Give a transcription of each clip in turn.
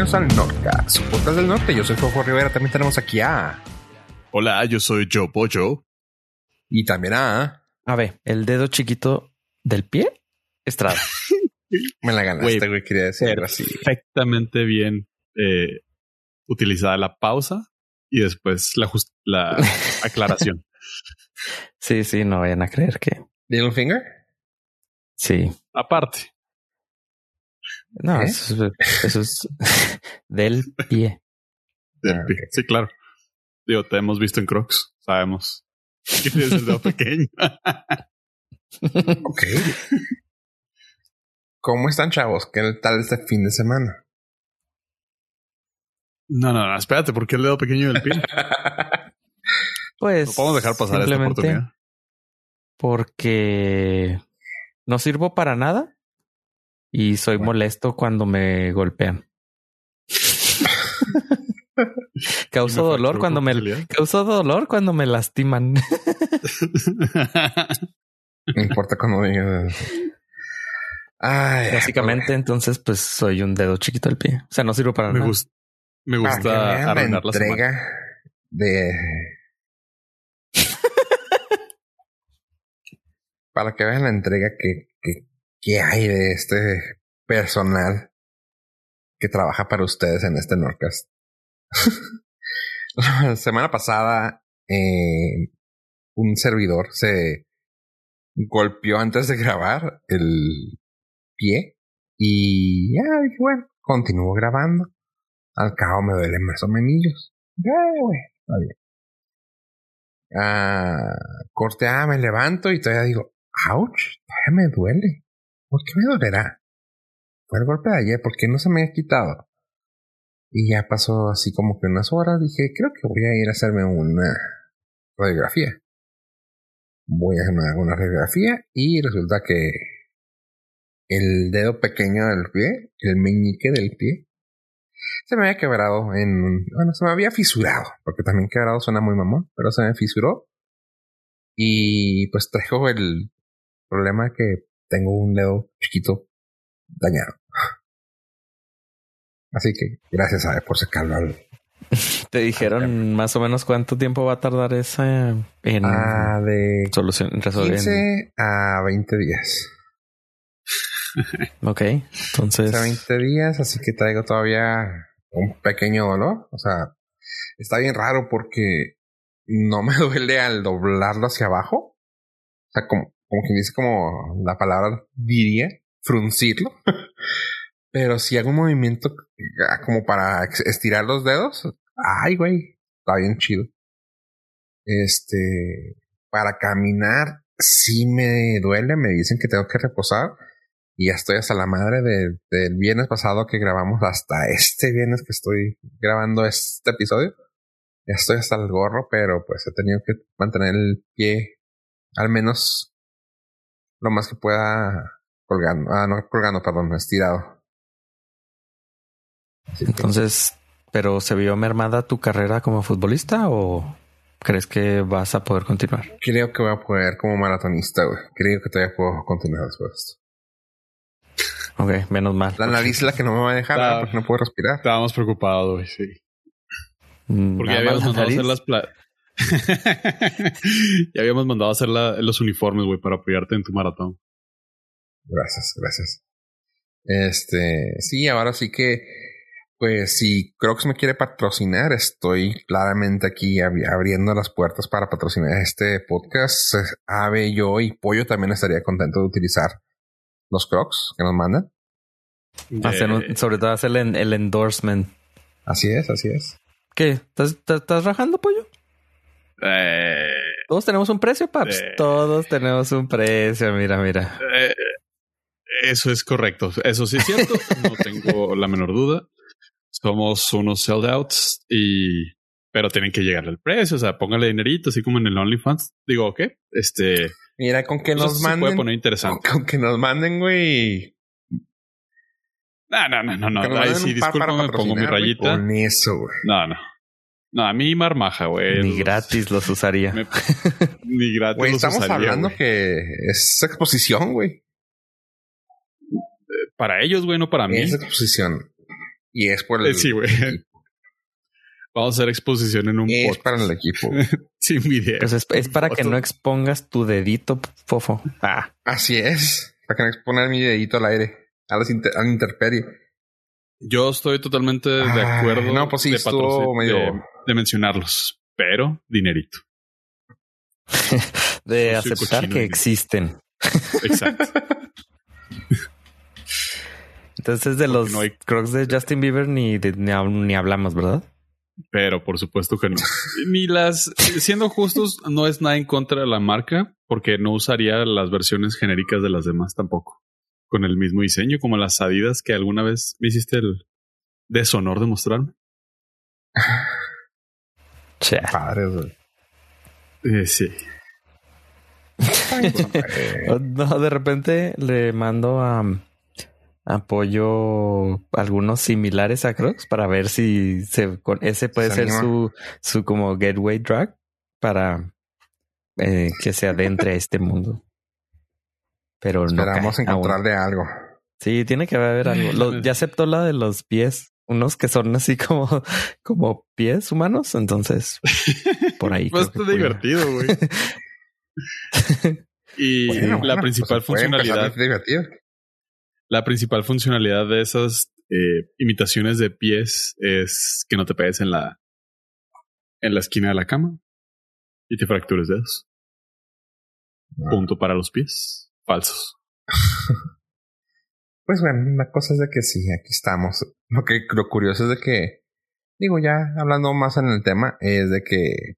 bienvenidos al su podcast del norte. Yo soy Jojo Rivera, también tenemos aquí a... Hola, yo soy Joe Pollo. Y también a... A ver, el dedo chiquito del pie, Estrada. Me la ganaste, güey, quería decir así. Perfectamente bien eh, utilizada la pausa y después la, la aclaración. sí, sí, no vayan a creer que... ¿Little finger? Sí. Aparte. No, ¿Eh? eso, es del pie. Del pie. Sí, claro. Digo, te hemos visto en Crocs. Sabemos que tienes el dedo pequeño. ok. ¿Cómo están, chavos? ¿Qué tal este fin de semana? No, no, no, espérate, ¿por qué el dedo pequeño del pie? pues. No podemos dejar pasar esta oportunidad. Porque no sirvo para nada y soy molesto cuando me golpean. Causo dolor cuando me causo dolor cuando me lastiman. no importa cuando digas. Básicamente, entonces, pues soy un dedo chiquito del pie. O sea, no sirvo para me nada. me gusta arruinar la entrega de. para que vean la entrega que ¿Qué hay de este personal que trabaja para ustedes en este Norcast? La semana pasada, eh, un servidor se golpeó antes de grabar el pie y ya dije, bueno, continúo grabando. Al cabo me duelen más o menos. Bien. Ah, corte A, me levanto y todavía digo, ouch, todavía me duele. ¿Por qué me dolerá? Fue el golpe de ayer, ¿por qué no se me ha quitado? Y ya pasó así como que unas horas, dije, creo que voy a ir a hacerme una radiografía. Voy a hacerme una radiografía y resulta que el dedo pequeño del pie, el meñique del pie, se me había quebrado en... Bueno, se me había fisurado, porque también quebrado suena muy mamón, pero se me fisuró. Y pues traigo el problema que tengo un dedo chiquito dañado. Así que gracias a él por sacarlo al. ¿Te dijeron más o menos cuánto tiempo va a tardar esa en ah, de solución, resolver? 15 a 20 días. ok, entonces. A 20 días, así que traigo todavía un pequeño dolor. O sea, está bien raro porque no me duele al doblarlo hacia abajo. O sea, como como quien dice como la palabra diría, fruncirlo. Pero si hago un movimiento ah, como para estirar los dedos, ay, güey, está bien chido. Este, para caminar, sí me duele, me dicen que tengo que reposar. Y ya estoy hasta la madre del viernes pasado que grabamos, hasta este viernes que estoy grabando este episodio. Ya estoy hasta el gorro, pero pues he tenido que mantener el pie al menos lo más que pueda colgando. Ah, no colgando, perdón, estirado. Entonces, ¿pero se vio mermada tu carrera como futbolista o crees que vas a poder continuar? Creo que voy a poder como maratonista, güey. Creo que todavía puedo continuar después de esto. Ok, menos mal. La nariz es la que no me va a dejar porque no puedo respirar. Estábamos preocupados, güey, sí. Mm, porque ya habíamos hacer las ya habíamos mandado a hacer los uniformes, güey, para apoyarte en tu maratón. Gracias, gracias. Este, sí, ahora sí que, pues si Crocs me quiere patrocinar, estoy claramente aquí abriendo las puertas para patrocinar este podcast. Ave, yo y Pollo también estaría contento de utilizar los Crocs que nos mandan. sobre todo hacer el, endorsement. Así es, así es. ¿Qué? ¿Estás, estás rajando, Pollo? Eh, Todos tenemos un precio, Paps. Eh, Todos tenemos un precio. Mira, mira. Eh, eso es correcto. Eso sí es cierto. no tengo la menor duda. Somos unos sellouts y. Pero tienen que llegar al precio. O sea, póngale dinerito, así como en el OnlyFans. Digo, ¿qué? Este. Mira, con que nos manden. Se puede poner interesante. Con, que nos manden, güey. No, no, no, no, no. Ay, sí, discúlpame, pongo mi rayita. Con eso, güey. No, no. No, a mí marmaja, güey. Ni gratis los usaría. ni gratis güey, los estamos hablando que es exposición, güey. Para ellos, güey, no para mí. Es exposición. Y es por el. Sí, güey. Vamos a hacer exposición en un Es para el equipo. Sin video. Pues es, es para que no expongas tu dedito, fofo. Ah. Así es. Para que no exponer mi dedito al aire, a, las inter a la intemperie. Yo estoy totalmente de acuerdo no, pues sí, de, estuvo medio- de, de mencionarlos, pero dinerito. De aceptar que existen. Exacto. Entonces de los no hay- crocs de Justin Bieber ni, de- ni, ni hablamos, ¿verdad? pero por supuesto que no. Ni las, siendo justos, no es nada en contra de la marca, porque no usaría las versiones genéricas de las demás tampoco. Con el mismo diseño, como las Adidas que alguna vez me hiciste el deshonor de mostrarme. Che. Padres, güey. Eh, sí. No, de repente le mando a apoyo algunos similares a Crocs para ver si se, con ese puede Se ser anima. su, su como gateway drag para eh, que se adentre a este mundo. Pero no Esperamos cae aún. encontrarle algo. Sí, tiene que haber algo. Lo- ya aceptó la de los pies, unos que son así como, como pies humanos. Entonces, por ahí. Bastante puede- divertido, güey. y Bueno, la bueno, principal pues funcionalidad, muy divertido. la principal funcionalidad de esas eh, imitaciones de pies es que no te pegues en la en la esquina de la cama y te fractures dedos. Ah. Punto para los pies. Falsos. Pues bueno, la cosa es de que sí, aquí estamos. Lo que lo curioso es de que, digo, ya hablando más en el tema, es de que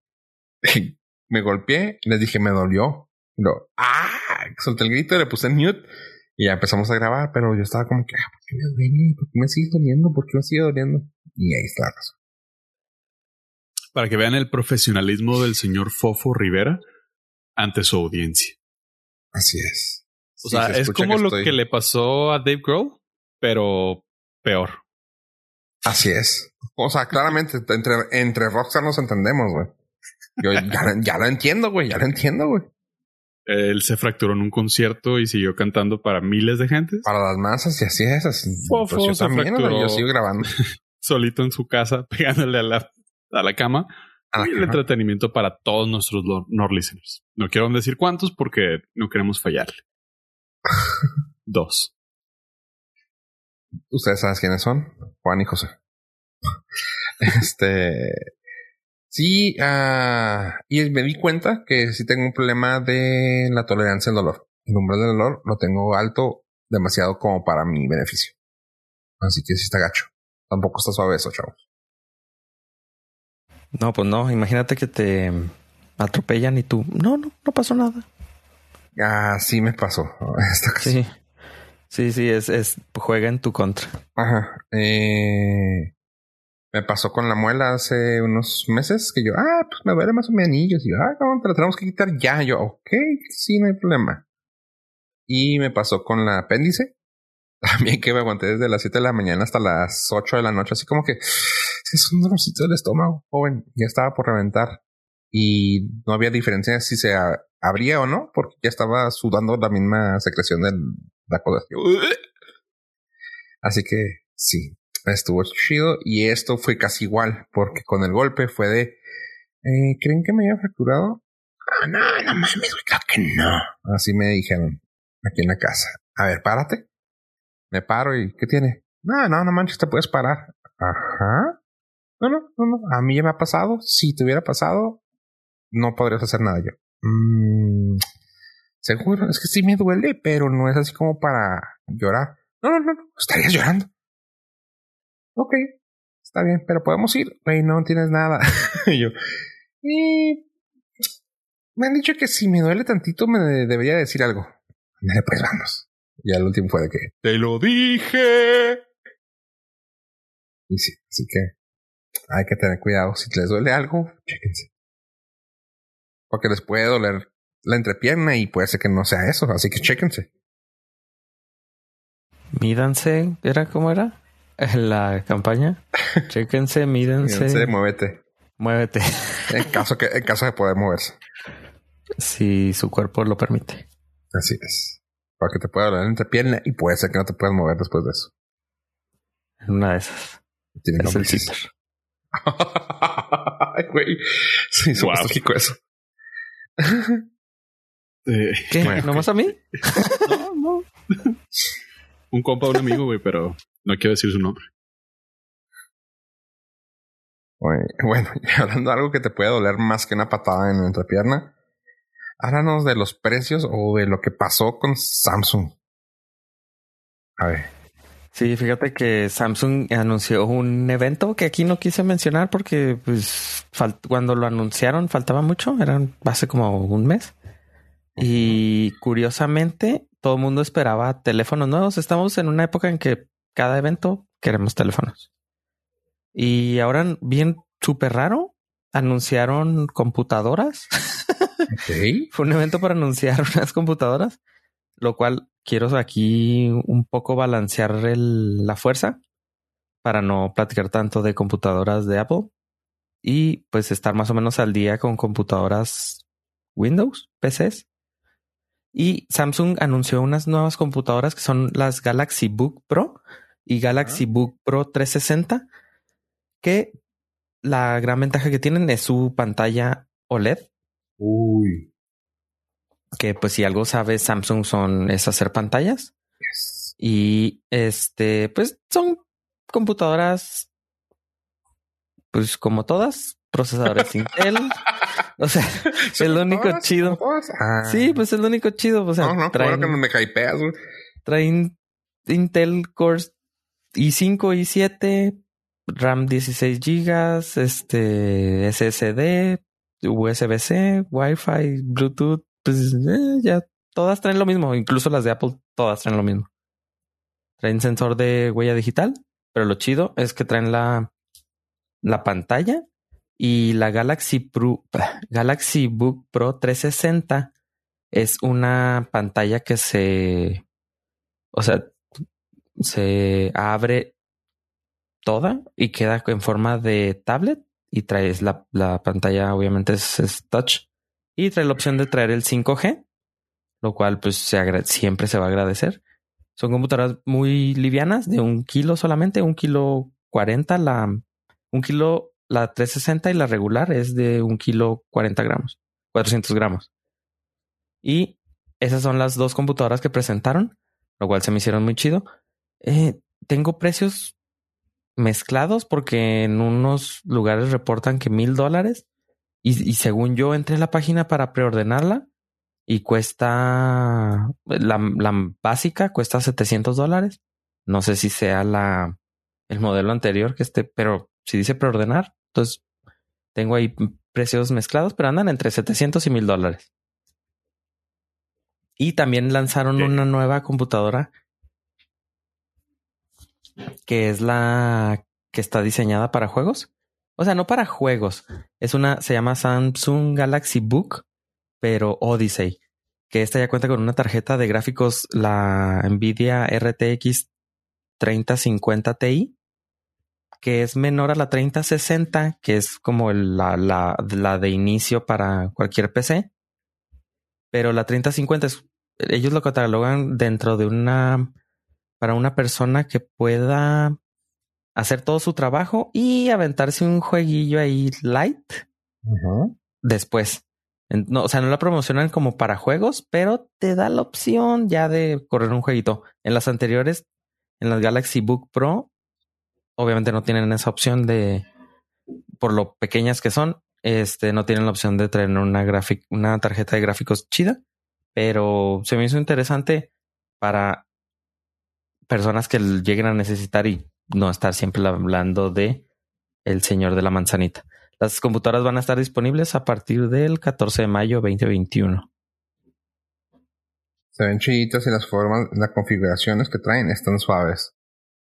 me golpeé, les dije me dolió. Y ¡ah! Solté el grito, le puse en mute y ya empezamos a grabar, pero yo estaba como que, ah, ¿por qué me duele? ¿Por qué me sigue doliendo? ¿Por qué me sigue doliendo? Y ahí está la razón. Para que vean el profesionalismo del señor Fofo Rivera ante su audiencia. Así es. O Sí, sea, se es como lo estoy- que le pasó a Dave Grohl, pero peor. Así es. O sea, claramente, entre, entre rockstar nos entendemos, güey. Yo ya, lo- ya lo entiendo, güey, ya lo entiendo, güey. Él se fracturó en un concierto y siguió cantando para miles de gente, Para las masas y así es. Así. Fofo Pues yo también, fracturó. yo sigo grabando. solito en su casa, pegándole a la, a la cama. A la y el cama. entretenimiento para todos nuestros Nord listeners. No quiero decir cuántos porque no queremos fallarle. Dos. Ustedes saben quiénes son, Juan y José. este. Sí, ah, y me di cuenta que sí tengo un problema de la tolerancia al dolor. El umbral del dolor lo tengo alto, demasiado como para mi beneficio. Así que sí está gacho. Tampoco está suave eso, chavos. No, pues no. Imagínate que te atropellan y tú. No, no, no pasó nada. Así me pasó. Esta ocasión. Sí. Sí, sí, es, es juega en tu contra. Ajá. Eh, me pasó con la muela hace unos meses que yo, ah, pues me duele más o menos. Y yo, ah, no, pero tenemos que quitar ya. Yo, ok, sí, no hay problema. Y me pasó con la apéndice. También que me aguanté desde las 7 de la mañana hasta las 8 de la noche. Así como que es un dolorcito del estómago, joven. Ya estaba por reventar. Y no había diferencia si se a- abría o no, porque ya estaba sudando la misma secreción de la cosa. Así que sí, estuvo chido. Y esto fue casi igual, porque con el golpe fue de. eh, ¿Creen que me había fracturado? Ah, no, no mames, claro que no. Así me dijeron aquí en la casa. A ver, párate. Me paro y ¿qué tiene? No, no, no manches, te puedes parar. Ajá. No, no, no, no. A mí ya me ha pasado. Si te hubiera pasado, no podrías hacer nada yo. Mm, seguro, es que sí me duele, pero no es así como para llorar. No, no, no, estarías llorando. Ok, está bien, pero podemos ir. Güey, no tienes nada. y yo, "Eh, me han dicho que si me duele tantito me de- debería decir algo. Pues vamos. Y al último fue de que, Te lo dije. y sí, así que hay que tener cuidado. Si les duele algo, chéquense. Porque les puede doler la entrepierna y puede ser que no sea eso, así que chéquense. Mídanse, ¿era cómo era? La campaña. Chéquense, mídense, Fíjense, muévete. muévete. En caso que, en caso de poder moverse. si su cuerpo lo permite. Así es. Porque te puede doler la entrepierna y puede ser que no te puedas mover después de eso. Una de esas. es el. Ay, güey. Sí, wow. eso. Eh, ¿Qué? ¿No más a mí? no, no. un compa, un amigo, güey, pero no quiero decir su nombre. Bueno, hablando de algo que te puede doler más que una patada en la entrepierna, háblanos de los precios o de lo que pasó con Samsung. A ver. Sí, fíjate que Samsung anunció un evento que aquí no quise mencionar porque pues cuando lo anunciaron faltaba mucho, eran hace como un mes. Y curiosamente, todo el mundo esperaba teléfonos nuevos. Estamos en una época en que cada evento queremos teléfonos. Y ahora, bien súper raro, anunciaron computadoras. Fue un evento para anunciar unas computadoras, lo cual quiero aquí un poco balancear la fuerza para no platicar tanto de computadoras de Apple y pues estar más o menos al día con computadoras Windows, PCs. Y Samsung anunció unas nuevas computadoras que son las Galaxy Book Pro y Galaxy Book Pro 360, que la gran ventaja que tienen es su pantalla OLED. Uy. Que pues si algo sabe Samsung son es hacer pantallas. Y este, pues son computadoras, pues como todas, procesadores Intel. O sea, es lo único chido. Ah. Sí, pues es lo único chido. O sea, no, traen, que no me traen Intel Core i5, i7, RAM 16 GB, este SSD, USB-C, Wi-Fi, Bluetooth, pues eh, ya todas traen lo mismo, incluso las de Apple todas traen lo mismo. Traen sensor de huella digital, pero lo chido es que traen la, la pantalla y la Galaxy Pro, Galaxy Book Pro 360 es una pantalla que se, o sea, se abre toda y queda en forma de tablet y traes la, la pantalla, obviamente es, touch y trae la opción de traer el 5G, lo cual pues siempre se va a agradecer. Son computadoras muy livianas, de un kilo solamente, un kilo 40 la, un kilo la 360 y la regular es de un kilo 40 gramos, 400 gramos. Y esas son las dos computadoras que presentaron, lo cual se me hicieron muy chido. Eh, tengo precios mezclados porque en unos lugares reportan que mil dólares y, según yo entré a la página para preordenarla y cuesta la, la básica cuesta 700 dólares. No sé si sea la el modelo anterior que esté, pero si dice preordenar, entonces tengo ahí precios mezclados, pero andan entre 700 y mil dólares. Y también lanzaron una nueva computadora que es la que está diseñada para juegos. O sea, no para juegos. Es una, se llama Samsung Galaxy Book, pero Odyssey, que esta ya cuenta con una tarjeta de gráficos, la Nvidia RTX 3050 Ti, que es menor a la 3060, que es como la, la, la de inicio para cualquier PC. Pero la 3050 es, ellos lo catalogan dentro de una para una persona que pueda hacer todo su trabajo y aventarse un jueguillo ahí light después. No, o sea, no la promocionan como para juegos, pero te da la opción ya de correr un jueguito. En las anteriores, en las Galaxy Book Pro, obviamente no tienen esa opción de, por lo pequeñas que son, este, no tienen la opción de traer una, una tarjeta de gráficos chida, pero se me hizo interesante para personas que lleguen a necesitar y no estar siempre hablando de el señor de la manzanita. Las computadoras van a estar disponibles a partir del 14 de mayo 2021. Se ven chiditas y las formas, las configuraciones que traen están suaves.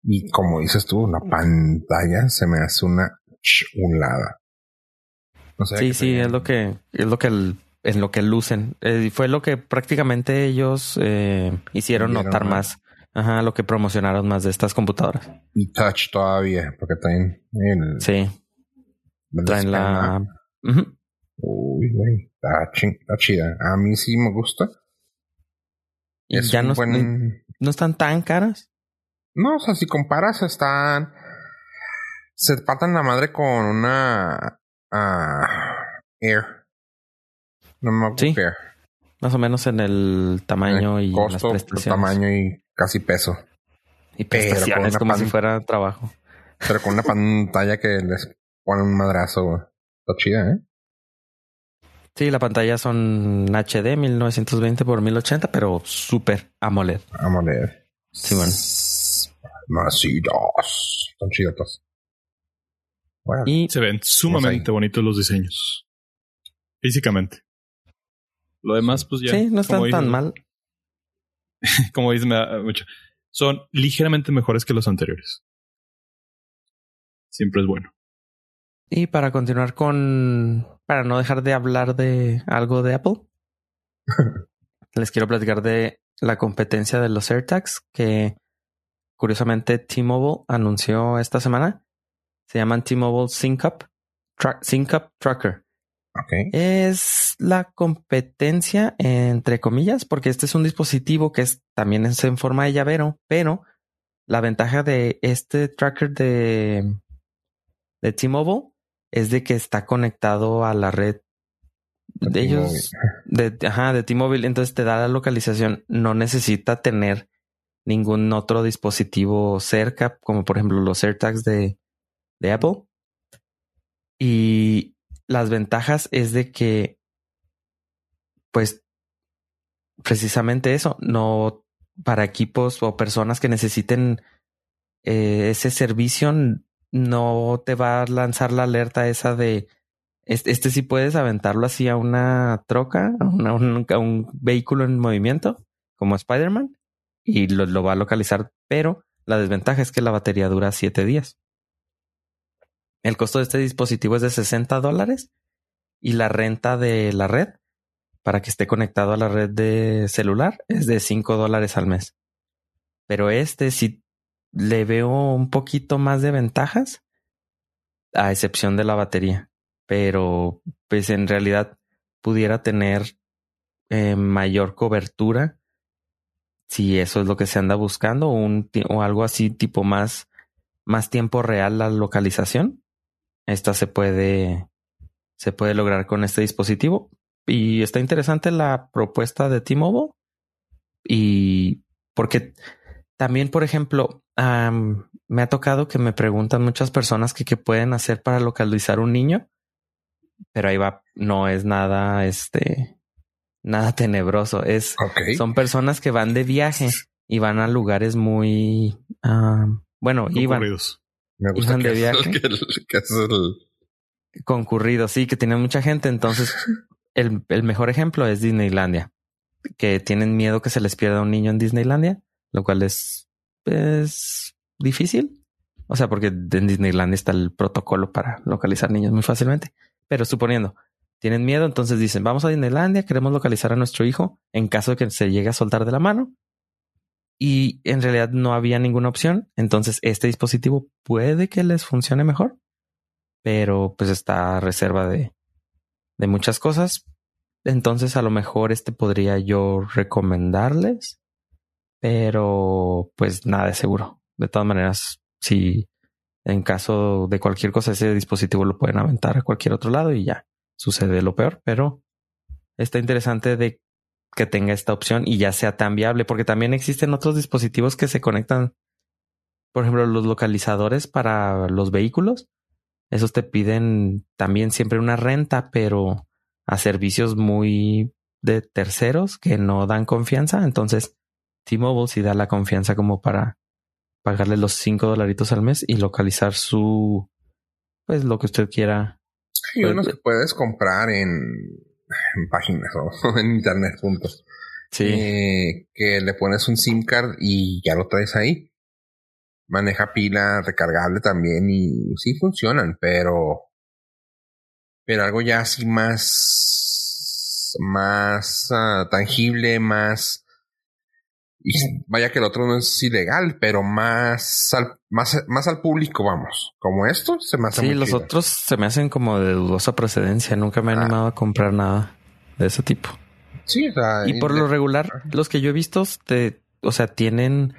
Y como dices tú, la pantalla se me hace una chulada. sí, sí, es lo que es lo que en lo que lucen. Eh, fue lo que prácticamente ellos eh, hicieron notar más. Ajá, lo que promocionaron más de estas computadoras. Y Touch todavía, porque traen el. Sí. Traen la. Uy, güey. Está, chida. A mí sí me gusta. Y ya no, no están tan caras. No, o sea, si comparas, están. se partan la madre con una ah, Air. No me Sí. Air. Más o menos en el tamaño y las Costo, prestaciones. tamaño y casi peso. y pero con prestaciones una como pan- si fuera trabajo. Pero con una pantalla que les pone un madrazo. güey. Está chida, ¿eh? Sí, la pantalla son HD 1920 por 1080, pero súper AMOLED. Vamos a leer. Sí, bueno. Macitos. Son chidotas. Bueno, Y Se ven sumamente bonitos los diseños. Físicamente. Lo demás, pues ya. sí, no están tan mal. Como dices, me da mucho. Son ligeramente mejores que los anteriores. Siempre es bueno. Y para continuar con, para no dejar de hablar de algo de Apple, les quiero platicar de la competencia de los AirTags que curiosamente T-Mobile anunció esta semana. Se llaman T-Mobile Sync Up, Tra- Sync Up Tracker. Es la competencia entre comillas, porque este es un dispositivo que es también es en forma de llavero, pero la ventaja de este tracker de, de T-Mobile es de que está conectado a la red de ellos, de, ajá, de T-Mobile, entonces te da la localización, no necesita tener ningún otro dispositivo cerca, como por ejemplo los AirTags de, de Apple. Y las ventajas es de que, pues, precisamente eso, no para equipos o personas que necesiten eh, ese servicio, no te va a lanzar la alerta esa de este, este sí puedes aventarlo así a una troca, a, una- un, vehículo en movimiento, como Spider-Man, y lo va a localizar, pero la desventaja es que la batería dura siete días. El costo de este dispositivo es de 60 dólares y la renta de la red para que esté conectado a la red de celular es de 5 dólares al mes. Pero este sí le veo un poquito más de ventajas, a excepción de la batería. Pero pues en realidad pudiera tener eh, mayor cobertura si eso es lo que se anda buscando un, o algo así tipo más, más tiempo real la localización. Esta se puede, se puede lograr con este dispositivo. Y está interesante la propuesta de T-Mobile. Y porque también, por ejemplo, me ha tocado que me preguntan muchas personas que qué pueden hacer para localizar un niño. Pero ahí va, no es nada, este, nada tenebroso. Es, son personas que van de viaje y van a lugares muy, bueno, iban. Me gusta que, de es viaje. que, es el- concurridos, sí, que tienen mucha gente. Entonces, el, el mejor ejemplo es Disneylandia, que tienen miedo que se les pierda un niño en Disneylandia, lo cual es, es difícil. O sea, porque en Disneylandia está el protocolo para localizar niños muy fácilmente. Pero suponiendo, tienen miedo, entonces dicen, vamos a Disneylandia, queremos localizar a nuestro hijo en caso de que se llegue a soltar de la mano. Y en realidad no había ninguna opción. Entonces, este dispositivo puede que les funcione mejor pero pues está a reserva de, de muchas cosas. Entonces a lo mejor este podría yo recomendarles, pero pues nada de seguro. De todas maneras, si en caso de cualquier cosa ese dispositivo lo pueden aventar a cualquier otro lado y ya sucede lo peor, pero está interesante de que tenga esta opción y ya sea tan viable, porque también existen otros dispositivos que se conectan, por ejemplo, los localizadores para los vehículos esos te piden también siempre una renta, pero a servicios muy de terceros que no dan confianza. Entonces, T-Mobile sí da la confianza como para pagarle los cinco dolaritos al mes y localizar su, pues lo que usted quiera. Hay Pues, unos que puedes comprar en, en páginas o en internet juntos. Sí, Eh, que le pones un SIM card y ya lo traes ahí. Maneja pila recargable también y sí funcionan, pero pero algo ya así más más ah, tangible, más y vaya que el otro no es ilegal, pero más al, más, más al público, vamos. Como esto se me hace sí, muy los chido. otros se me hacen como de dudosa procedencia. Nunca me he Ah. animado a comprar nada de ese tipo. Sí, o sea, Y por lo regular, los que yo he visto, te, o sea, tienen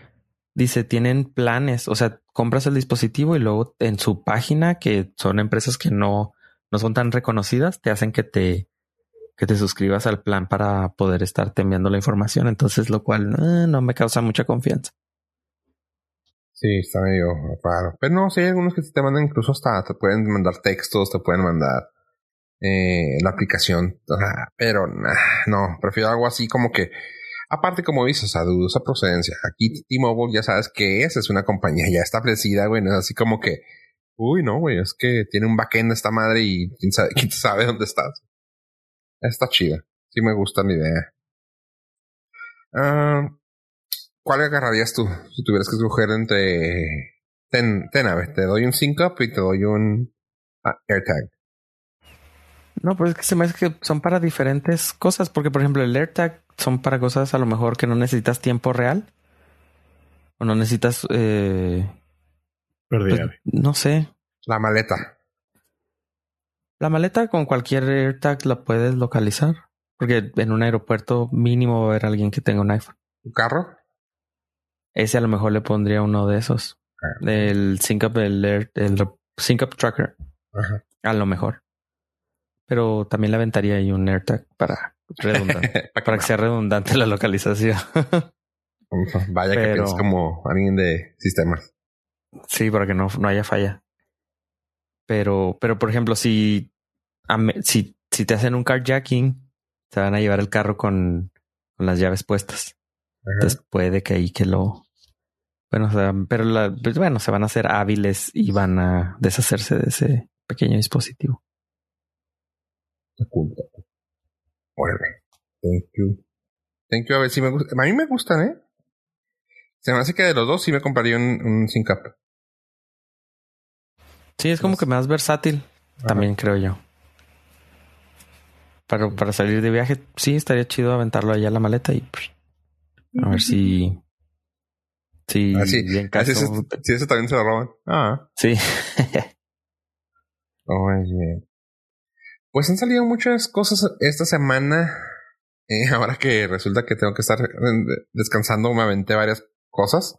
dice, tienen planes, o sea, compras el dispositivo y luego en su página, que son empresas que no, no son tan reconocidas, te hacen que te, que te suscribas al plan para poder estarte enviando la información. Entonces, lo cual eh, no me causa mucha confianza. Sí, está medio raro. Pero no, sí hay algunos que te mandan incluso hasta, te pueden mandar textos, te pueden mandar eh, la aplicación. pero no, prefiero algo así como que, aparte como dices, a dudosa procedencia. Aquí T-Mobile ya sabes que es, es una compañía ya establecida, güey, no es así como que, uy, no, güey, es que tiene un backend esta madre y quién sabe, quién sabe dónde estás. Está chida. Sí me gusta la idea. Ah, ¿Cuál agarrarías tú si tuvieras que escoger entre... Ten, ten a ver, te doy un sync up y te doy un ah, AirTag. No, pues es que se me hace que son para diferentes cosas, porque por ejemplo el AirTag son para cosas a lo mejor que no necesitas tiempo real o no necesitas... Eh, pues, no sé. La maleta. La maleta con cualquier AirTag la puedes localizar. Porque en un aeropuerto mínimo va a haber alguien que tenga un iPhone. ¿Un carro? Ese a lo mejor le pondría uno de esos. Ah, el SyncUp, el, el, SyncUp Tracker. A lo mejor. Pero también le aventaría ahí un AirTag para, para que sea redundante la localización. Vaya que piensas como alguien de sistemas. Sí, para que no, no haya falla. Pero, pero por ejemplo, si, si, si te hacen un carjacking, te van a llevar el carro con, con las llaves puestas. Entonces puede que ahí que lo. Bueno, pero la, pues bueno, se van a hacer hábiles y van a deshacerse de ese pequeño dispositivo. Órale. Thank you. Thank you. A ver si me gusta. A mí me gustan, ¿eh? Se me hace que de los dos sí me compraría un, un SynCap. Sí, es como que más versátil. También creo yo. Para, para salir de viaje, sí, estaría chido aventarlo allá a la maleta y pues, a ver si. Si, ah, sí. si ese también se lo roban. Ah. Sí. Oye. Pues han salido muchas cosas esta semana. Eh, ahora que resulta que tengo que estar descansando, me aventé varias cosas.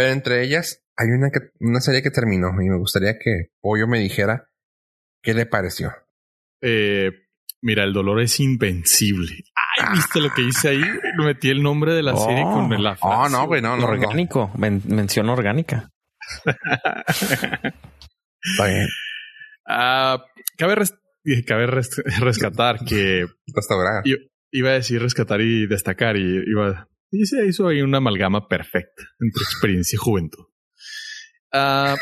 Pero entre ellas hay una, que, una serie que terminó y me gustaría que Pollo me dijera qué le pareció. Eh, mira, el dolor es invencible. Ay, ¿viste lo que hice ahí? Metí el nombre de la serie con la frase. Oh, no, güey, no, no. Orgánico, mención orgánica. Está bien. Ah, cabe, cabe rescatar que... Iba a decir rescatar y destacar y iba... Y se hizo ahí una amalgama perfecta entre experiencia y juventud. Uh,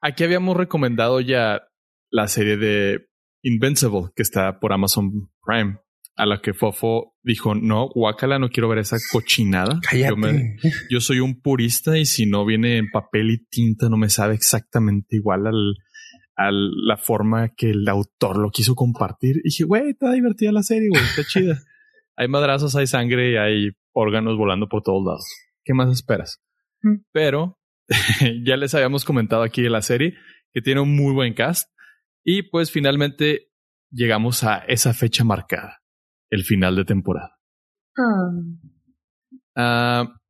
aquí habíamos recomendado ya la serie de Invincible, que está por Amazon Prime, a la que Fofo dijo, no, guácala, no quiero ver esa cochinada. Yo, yo, soy un purista y si no viene en papel y tinta no me sabe exactamente igual al, a la forma que el autor lo quiso compartir. Y dije, güey, está divertida la serie, güey, está chida. hay madrazos, hay sangre y hay órganos volando por todos lados. ¿Qué más esperas? Mm. Pero ya les habíamos comentado aquí de la serie que tiene un muy buen cast y pues finalmente llegamos a esa fecha marcada, el final de temporada. Ah,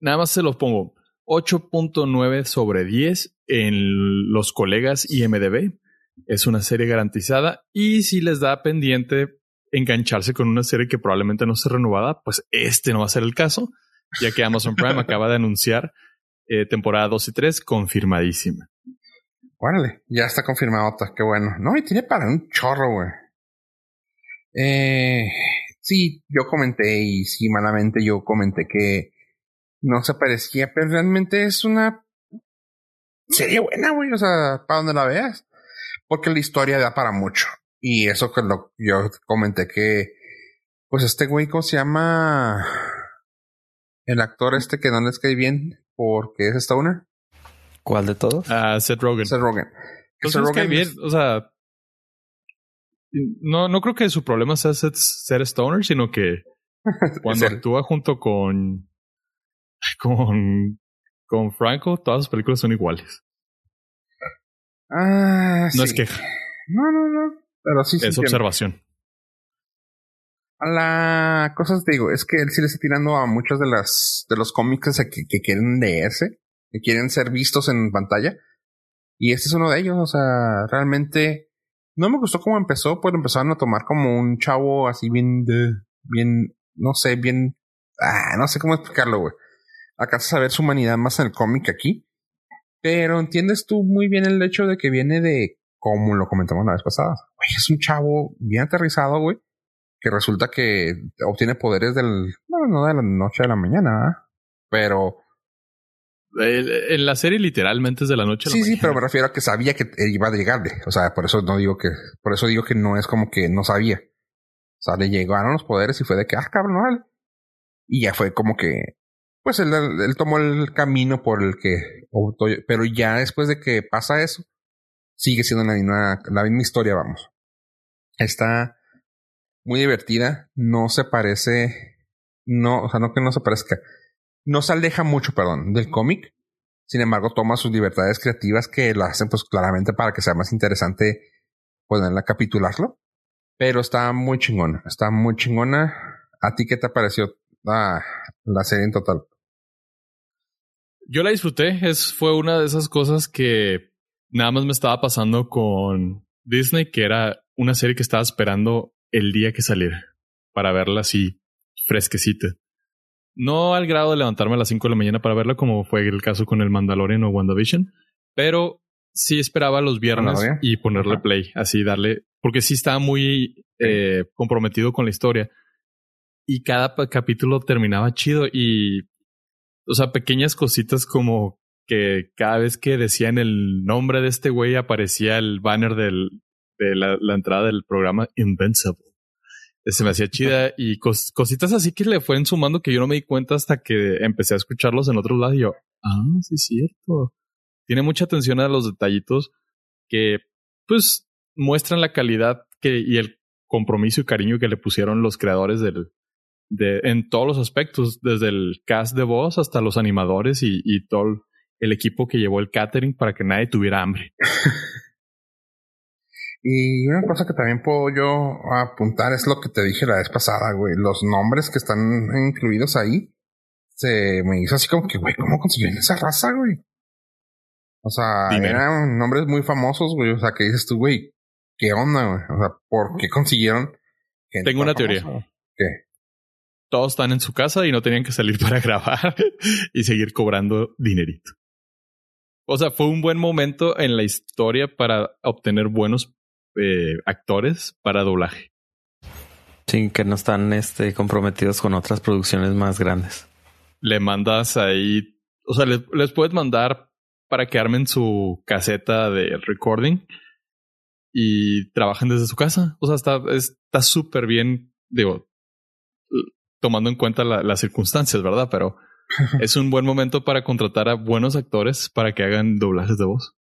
nada más se los pongo. 8.9 sobre 10 en los colegas IMDB. Es una serie garantizada y si les da pendiente engancharse con una serie que probablemente no sea renovada, pues este no va a ser el caso, ya que Amazon Prime acaba de anunciar eh, temporada 2 y 3 confirmadísima. Órale, ya está confirmado, qué bueno. No, y tiene para un chorro, güey. Eh, sí, yo comenté y sí, malamente yo comenté que no se parecía, pero realmente es una serie buena, güey. O sea, para donde la veas. Porque la historia da para mucho. Y eso que lo, yo comenté que, pues este güey, ¿cómo se llama? El actor este que no les cae bien porque es Stoner. ¿Cuál de todos? Ah, Seth Rogen. Seth Rogen. Pues Seth Rogen bien, o sea, no, no creo que su problema sea ser, Stoner, sino que cuando actúa junto con, con, con Franco, todas sus películas son iguales. Ah, no es queja. No, no, no. Pero sí. Es observación. La cosa te digo, es que él sí le está tirando a muchos de las de los cómics que, que quieren leerse, que quieren ser vistos en pantalla. Y este es uno de ellos. O sea, realmente no me gustó cómo empezó, pues empezaron a tomar como un chavo así bien de, bien, no sé, bien, ah, no sé cómo explicarlo, güey. Acá a ver su humanidad más en el cómic aquí. Pero entiendes tú muy bien el hecho de que viene de, como lo comentamos la vez pasada, güey, es un chavo bien aterrizado, güey que resulta que obtiene poderes del, bueno, no de la noche a la mañana, pero... En la serie literalmente es de la noche a la sí, mañana. Sí, pero me refiero a que sabía que iba a llegarle. O sea, por eso no digo que, por eso digo que no es como que no sabía. O sea, le llegaron los poderes y fue de que, ah, cabrón, vale. Y ya fue como que, pues él, él, tomó el camino por el que, pero ya después de que pasa eso, sigue siendo la misma, la misma historia, vamos. Está, muy divertida, no se parece, no, o sea, no que no se parezca, no se aleja mucho, perdón, del cómic. Sin embargo, toma sus libertades creativas que lo hacen, pues claramente para que sea más interesante poderla capitularlo. Pero está muy chingona, está muy chingona. ¿A ti qué te pareció ah, la serie en total? Yo la disfruté, es, fue una de esas cosas que nada más me estaba pasando con Disney, que era una serie que estaba esperando el día que saliera para verla así fresquecita. No al grado de levantarme a las 5 de la mañana para verla como fue el caso con el Mandalorian o WandaVision, pero sí esperaba los viernes y ponerle play, así darle, porque sí estaba muy eh, comprometido con la historia. Y cada capítulo terminaba chido y, o sea, pequeñas cositas como que cada vez que decían el nombre de este güey aparecía el banner del, de la, entrada del programa Invincible. Se me hacía chida y cositas así que le fueron sumando que yo no me di cuenta hasta que empecé a escucharlos en otro lado y yo, ah, sí es cierto. Tiene mucha atención a los detallitos que pues muestran la calidad que, y el compromiso y cariño que le pusieron los creadores del, de, en todos los aspectos, desde el cast de voz hasta los animadores y, y todo el equipo que llevó el catering para que nadie tuviera hambre. Y una cosa que también puedo yo apuntar es lo que te dije la vez pasada, güey. Los nombres que están incluidos ahí se me hizo así como que, güey, ¿cómo consiguieron esa raza, güey? O sea, eran nombres muy famosos, güey. O sea, que dices tú, güey, ¿qué onda, güey? O sea, ¿por qué consiguieron? Tengo una teoría. ¿Qué? Todos están en su casa y no tenían que salir para grabar y seguir cobrando dinerito. O sea, fue un buen momento en la historia para obtener buenos eh, actores para doblaje. Sí, que no están este, comprometidos con otras producciones más grandes. Le mandas ahí, o sea, les, puedes mandar para que armen su caseta de recording y trabajen desde su casa. O sea, está está súper bien, digo, tomando en cuenta las circunstancias, ¿verdad? Pero es un buen momento para contratar a buenos actores para que hagan doblajes de voz.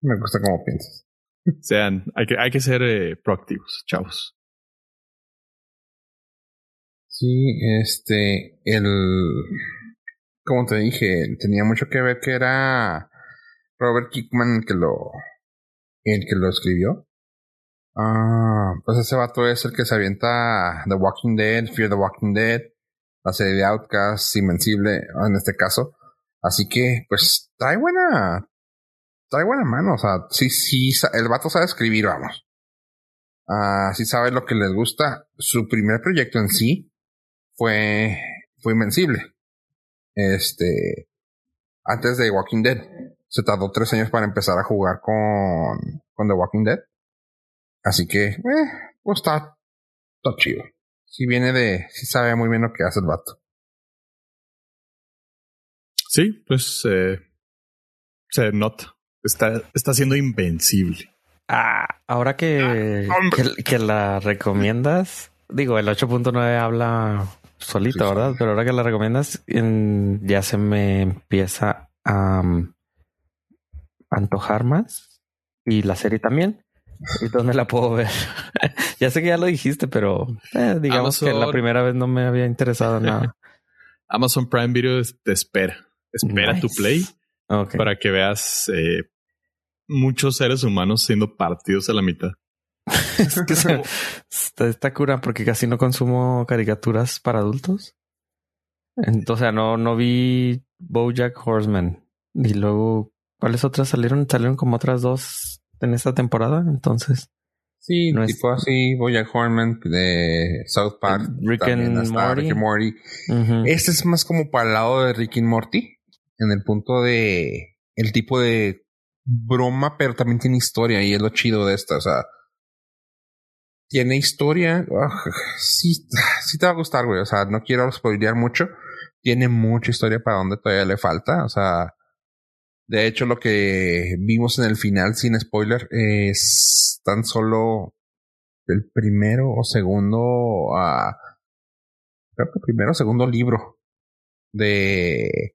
Me gusta cómo piensas. Sean, hay que, hay que ser eh, proactivos, chavos. Sí, este, el, como te dije, tenía mucho que ver que era Robert Kickman el que lo, el que lo escribió. Ah, pues ese vato es el que se avienta The Walking Dead, Fear the Walking Dead, la serie de Outcast, Invencible, en este caso. Así que, pues, trae buena, trae buena mano. O sea, sí, sí, el vato sabe escribir, vamos. Ah, sí sabe lo que les gusta. Su primer proyecto en sí fue, fue Invencible. Este, antes de Walking Dead. Se tardó tres años para empezar a jugar con, con The Walking Dead. Así que, eh, pues está, está chido. Si viene de, si sabe muy bien lo que hace el vato. Sí, pues eh, se nota. Está, está siendo invencible. Ah, ahora que, ah, que, la recomiendas, digo, el 8.9 habla solito, ¿verdad? Pero ahora que la recomiendas, ya se me empieza a antojar más. Y la serie también. ¿Y dónde la puedo ver? ya sé que ya lo dijiste, pero eh, digamos que la primera vez no me había interesado nada. Amazon Prime Video te espera espera tu play para que veas eh, muchos seres humanos siendo partidos a la mitad. es que se- está, está cura porque casi no consumo caricaturas para adultos. Ent- O sea, no, no vi Bojack Horseman. Y luego, ¿cuáles otras salieron? Salieron como otras dos en esta temporada. Entonces, Sí, No es- tipo así, Bojack Horseman de South Park. Rick and Morty. Rick and Morty. ujú. Este es más como para el lado de Rick and Morty, en el punto de el tipo de broma, pero también tiene historia y es lo chido de esta, o sea, tiene historia, ah, sí, sí te va a gustar, güey, o sea, no quiero spoilear mucho, tiene mucha historia para donde todavía le falta, o sea, de hecho lo que vimos en el final sin spoiler es tan solo el primero o segundo, ah, creo que primero o segundo libro de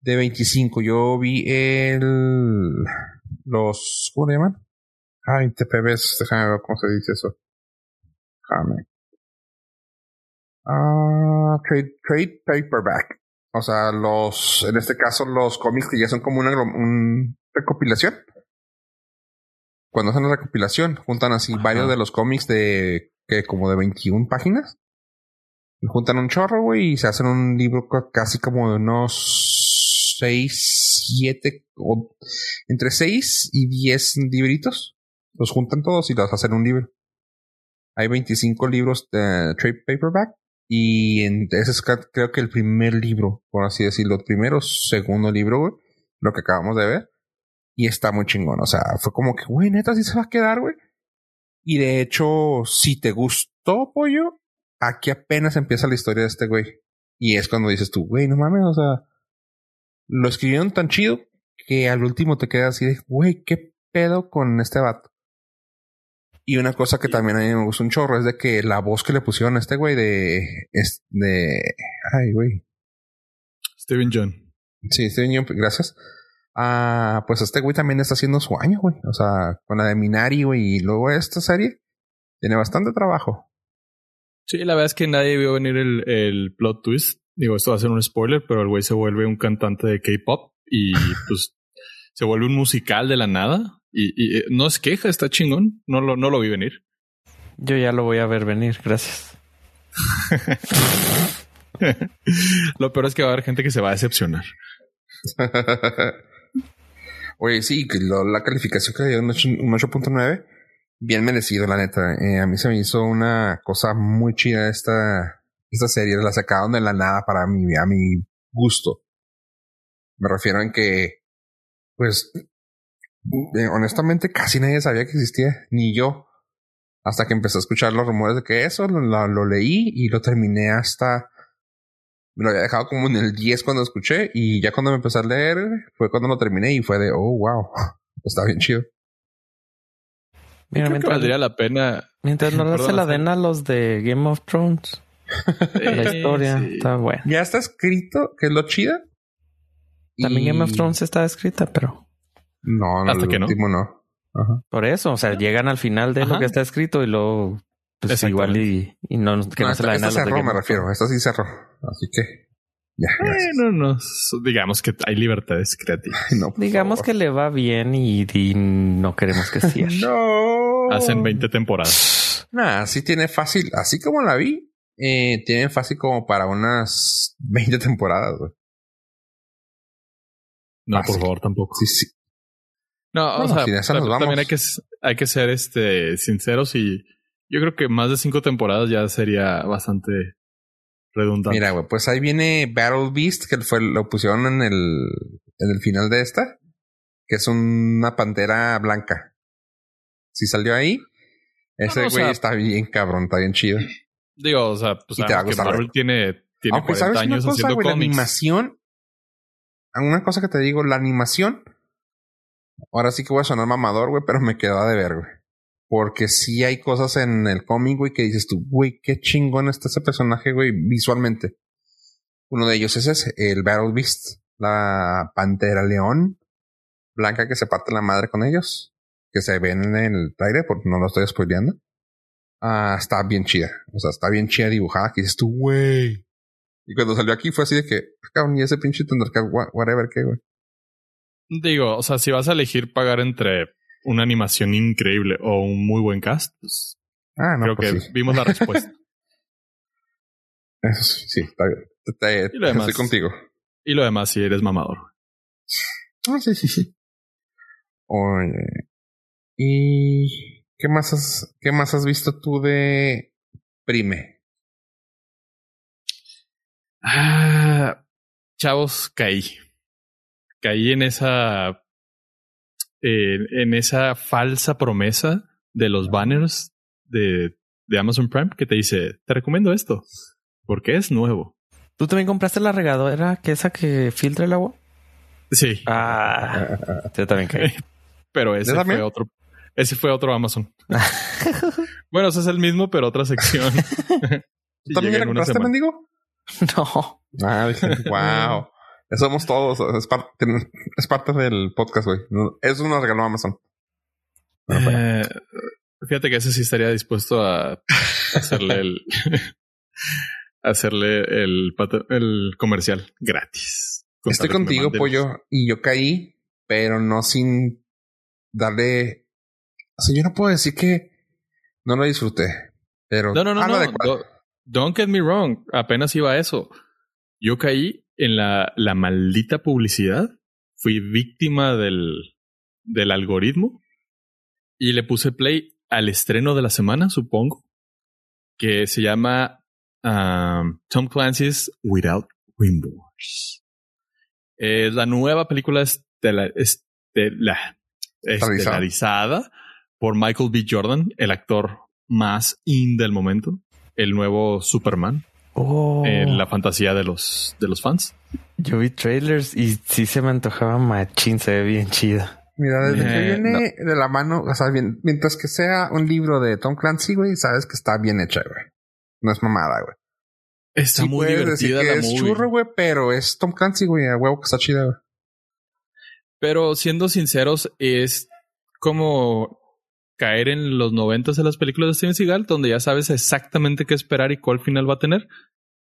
de 25. Yo vi el los ¿cómo le llaman? Ay, TPBs, déjame ver cómo se dice eso. Déjame. Ah, trade, trade paperback. O sea, los, en este caso, los cómics que ya son como una un recopilación. Cuando hacen la recopilación, juntan así Ajá. varios de los cómics de que como de 21 páginas. Y juntan un chorro, güey, y se hacen un libro ca- casi como de unos 6, 7, o entre 6 y 10 libritos. Los juntan todos y los hacen un libro. Hay 25 libros de trade paperback. Y en ese es creo que el primer libro, por así decirlo, primero, segundo libro, güey, lo que acabamos de ver. Y está muy chingón. O sea, fue como que, güey, neta, sí se va a quedar, güey. Y de hecho, si te gustó, pollo, aquí apenas empieza la historia de este güey. Y es cuando dices tú, güey, no mames, o sea, lo escribieron tan chido que al último te quedas así de, güey, ¿qué pedo con este vato? Y una cosa que también a mí me gusta un chorro es de que la voz que le pusieron a este güey de, es de, ay, güey, Steven John. Sí, este niño, gracias. Ah, pues este güey también está haciendo su año, güey. O sea, con la de Minari, güey, y luego esta serie. Tiene bastante trabajo. Sí, la verdad es que nadie vio venir el, el plot twist. Digo, esto va a ser un spoiler, pero el güey se vuelve un cantante de K-pop y pues se vuelve un musical de la nada. Y, y, eh, no es queja, está chingón. No lo, no lo vi venir. Yo ya lo voy a ver venir, gracias. lo peor es que va a haber gente que se va a decepcionar. Oye, sí, lo- la calificación que le dio un ocho- un 8.9, bien merecido, la neta. Eh, a mí se me hizo una cosa muy chida esta, esta serie. La sacaron de la nada para mí, a mi gusto. Me refiero en que, pues, eh, honestamente casi nadie sabía que existía, ni yo. Hasta que empecé a escuchar los rumores de que eso, lo, lo- lo leí y lo terminé hasta... Me lo había dejado como en el 10 cuando escuché y ya cuando me empecé a leer fue cuando lo terminé y fue de, oh, wow, está bien chido. Mira, Creo que mientras, valdría la pena. mientras no le se la den a los de Game of Thrones, la historia sí. está buena. Ya está escrito, que es lo chida. También Y- Game of Thrones está escrita, pero No, no, Hasta el que no. último no. Ajá. por eso, o sea, llegan al final de lo que está escrito y luego pues igual y, y no que no, No, se esta, la den a esta de cerró, me refiero. Esta sí cerró. Así que, ya. Bueno, no, digamos que hay libertades creativas. No, Digamos favor. que le va bien y, y no queremos que cierre. No. Hacen 20 temporadas. Nah, sí tiene fácil. Así como la vi, eh, tiene fácil como para unas 20 temporadas. No, por favor, tampoco. Sí, sí. No, o Bueno, sea, si nos tam- también vamos. hay que, hay que ser este sinceros y yo creo que más de cinco temporadas ya sería bastante redundante. Mira, güey, pues ahí viene Battle Beast, que fue, lo pusieron en el, en el final de esta, que es una pantera blanca. Si salió ahí, ese No, no, o güey sea- está bien cabrón, está bien chido. Digo, o sea, pues que Marvel tiene, tiene Aunque 40 sabes una años cosa, haciendo güey, la animación, una cosa que te digo, la animación, ahora sí que voy a sonar mamador, güey, pero me quedó de ver, güey. Porque sí hay cosas en el cómic, güey, que dices tú, güey, qué chingón está ese personaje, güey, visualmente. Uno de ellos es ese, el Battle Beast, la pantera león blanca que se parte la madre con ellos, que se ven en el trailer, porque no lo estoy spoileando. Ah, está bien chida. O sea, está bien chida dibujada, que dices tú, güey. Y cuando salió aquí fue así de que, "Ah, cabrón, y ese pinche Thundercat, wha- whatever, qué, güey. Digo, o sea, si vas a elegir pagar entre una animación increíble o un muy buen cast, pues Ah, no, creo pues que sí. vimos la respuesta. Eso sí, sí, está bien. Está- Y lo demás. estoy contigo. y lo demás, si eres mamador. Ah, sí, sí, sí. Oye. ¿Y qué más has, qué más has visto tú de Prime? Ah, chavos, caí. Caí en esa. eh, en esa falsa promesa de los banners de, de Amazon Prime que te dice: Te recomiendo esto porque es nuevo. ¿Tú también compraste la regadera que esa que filtra el agua? Sí, Ah, yo también caí. pero ese ¿Yo fue otro. Ese fue otro Amazon. bueno, ese es el mismo, pero otra sección. ¿Tú también ya la compraste, mendigo? No. Ah, dije, Somos todos. Es, par- es parte del podcast, güey. Eso nos regaló Amazon. Eh, fíjate que ese sí estaría dispuesto a hacerle el hacerle el, el comercial gratis. Estoy contigo, pollo, y yo caí, pero no sin darle. O sea, yo no puedo decir que no lo disfruté, pero No, no, no, no. de cuál. do- Don't get me wrong. Apenas iba a eso. Yo caí en la, la maldita publicidad. Fui víctima del, del algoritmo y le puse play al estreno de la semana, supongo, que se llama um, Tom Clancy's Without Remorse. Es la nueva película estela- estela- estelarizada por Michael B. Jordan, el actor más in del momento, el nuevo Superman Oh, en la fantasía de los, de los fans. yo vi trailers y sí se me antojaba machín, se ve bien chida. Mira, desde que Eh, viene de la mano, o sea, bien- mientras que sea un libro de Tom Clancy, güey, sabes que está bien hecha, güey. No es mamada, güey. Está Sí muy decir divertida que la es movie. churro, güey, pero es Tom Clancy, güey, a huevo que está chida, güey. Pero siendo sinceros, es como caer en los noventas de las películas de Steven Seagal, donde ya sabes exactamente qué esperar y cuál final va a tener,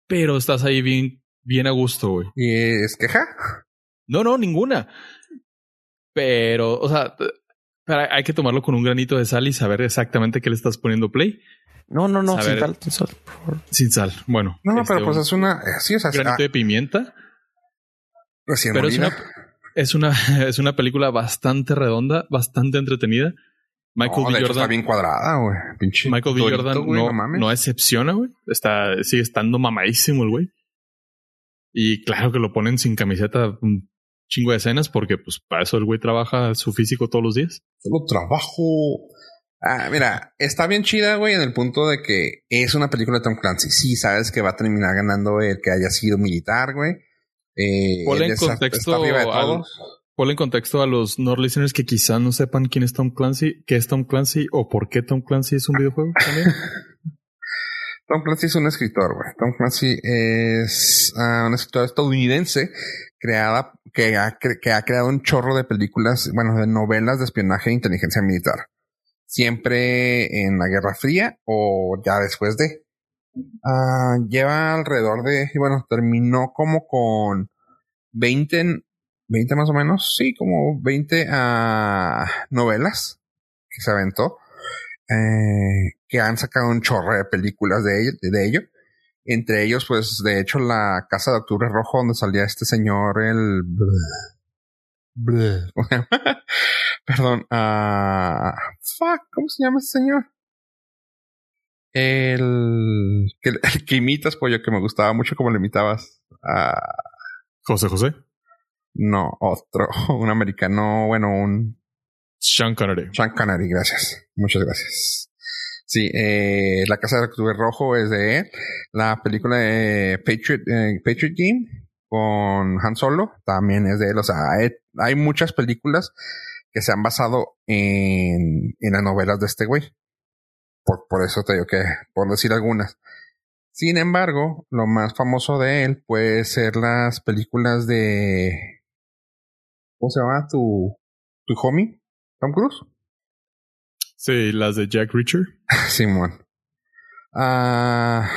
pero estás ahí bien, bien a gusto, güey. ¿Y es queja? No, no, ninguna. Pero, o sea, pero hay que tomarlo con un granito de sal y saber exactamente qué le estás poniendo play No, no, no, sin tal, sin sal, por favor. sin sal. Bueno, No, no, este, pero pues un es una. Sí, o sea, granito ah, de pimienta. recién Pero es una, es una, es una película bastante redonda, bastante entretenida. Michael No, B. de hecho, Jordan, está bien cuadrada, güey. Pinche. Michael B. torito, Jordan güey, no, no excepciona, güey. Está, sigue estando mamadísimo el güey. Y claro que lo ponen sin camiseta un chingo de escenas porque pues para eso el güey trabaja su físico todos los días. Solo trabajo. Ah, mira, está bien chida, güey, en el punto de que es una película de Tom Clancy. Sí, sabes que va a terminar ganando el que haya sido militar, güey. Eh, Ponle en contexto está arriba de al- todo. Ponle en contexto a los no listeners que quizás no sepan quién es Tom Clancy, qué es Tom Clancy o por qué Tom Clancy es un videojuego también. Tom Clancy es un escritor, güey. Tom Clancy es ah, un escritor estadounidense creada, que ha, que ha creado un chorro de películas, bueno, de novelas de espionaje e inteligencia militar. Siempre en la Guerra Fría o ya después de. Ah, lleva alrededor de, bueno, terminó como con 20, en- 20 más o menos, sí, como 20 ah, novelas que se aventó eh, que han sacado un chorro de películas de ello, de ello. Entre ellos, pues, de hecho, la Casa de Octubre Rojo, donde salía este señor, el... Perdón. ah, fuck, ¿cómo se llama ese señor? El que, el que imitas, pollo, que me gustaba mucho como lo imitabas. Ah, José José. No, otro, un americano, bueno, un Sean Connery. Sean Connery, gracias. Muchas gracias. Sí, eh, La Casa de Octubre Rojo es de él. La película de Patriot, eh, Patriot Game con Han Solo también es de él. O sea, hay, hay muchas películas que se han basado en, en las novelas de este güey. Por, por eso te digo que, por decir algunas. Sin embargo, lo más famoso de él puede ser las películas de... ¿Cómo se llama tu, tu homie? Tom Cruise. Sí, las de Jack Reacher. Simón. Ah,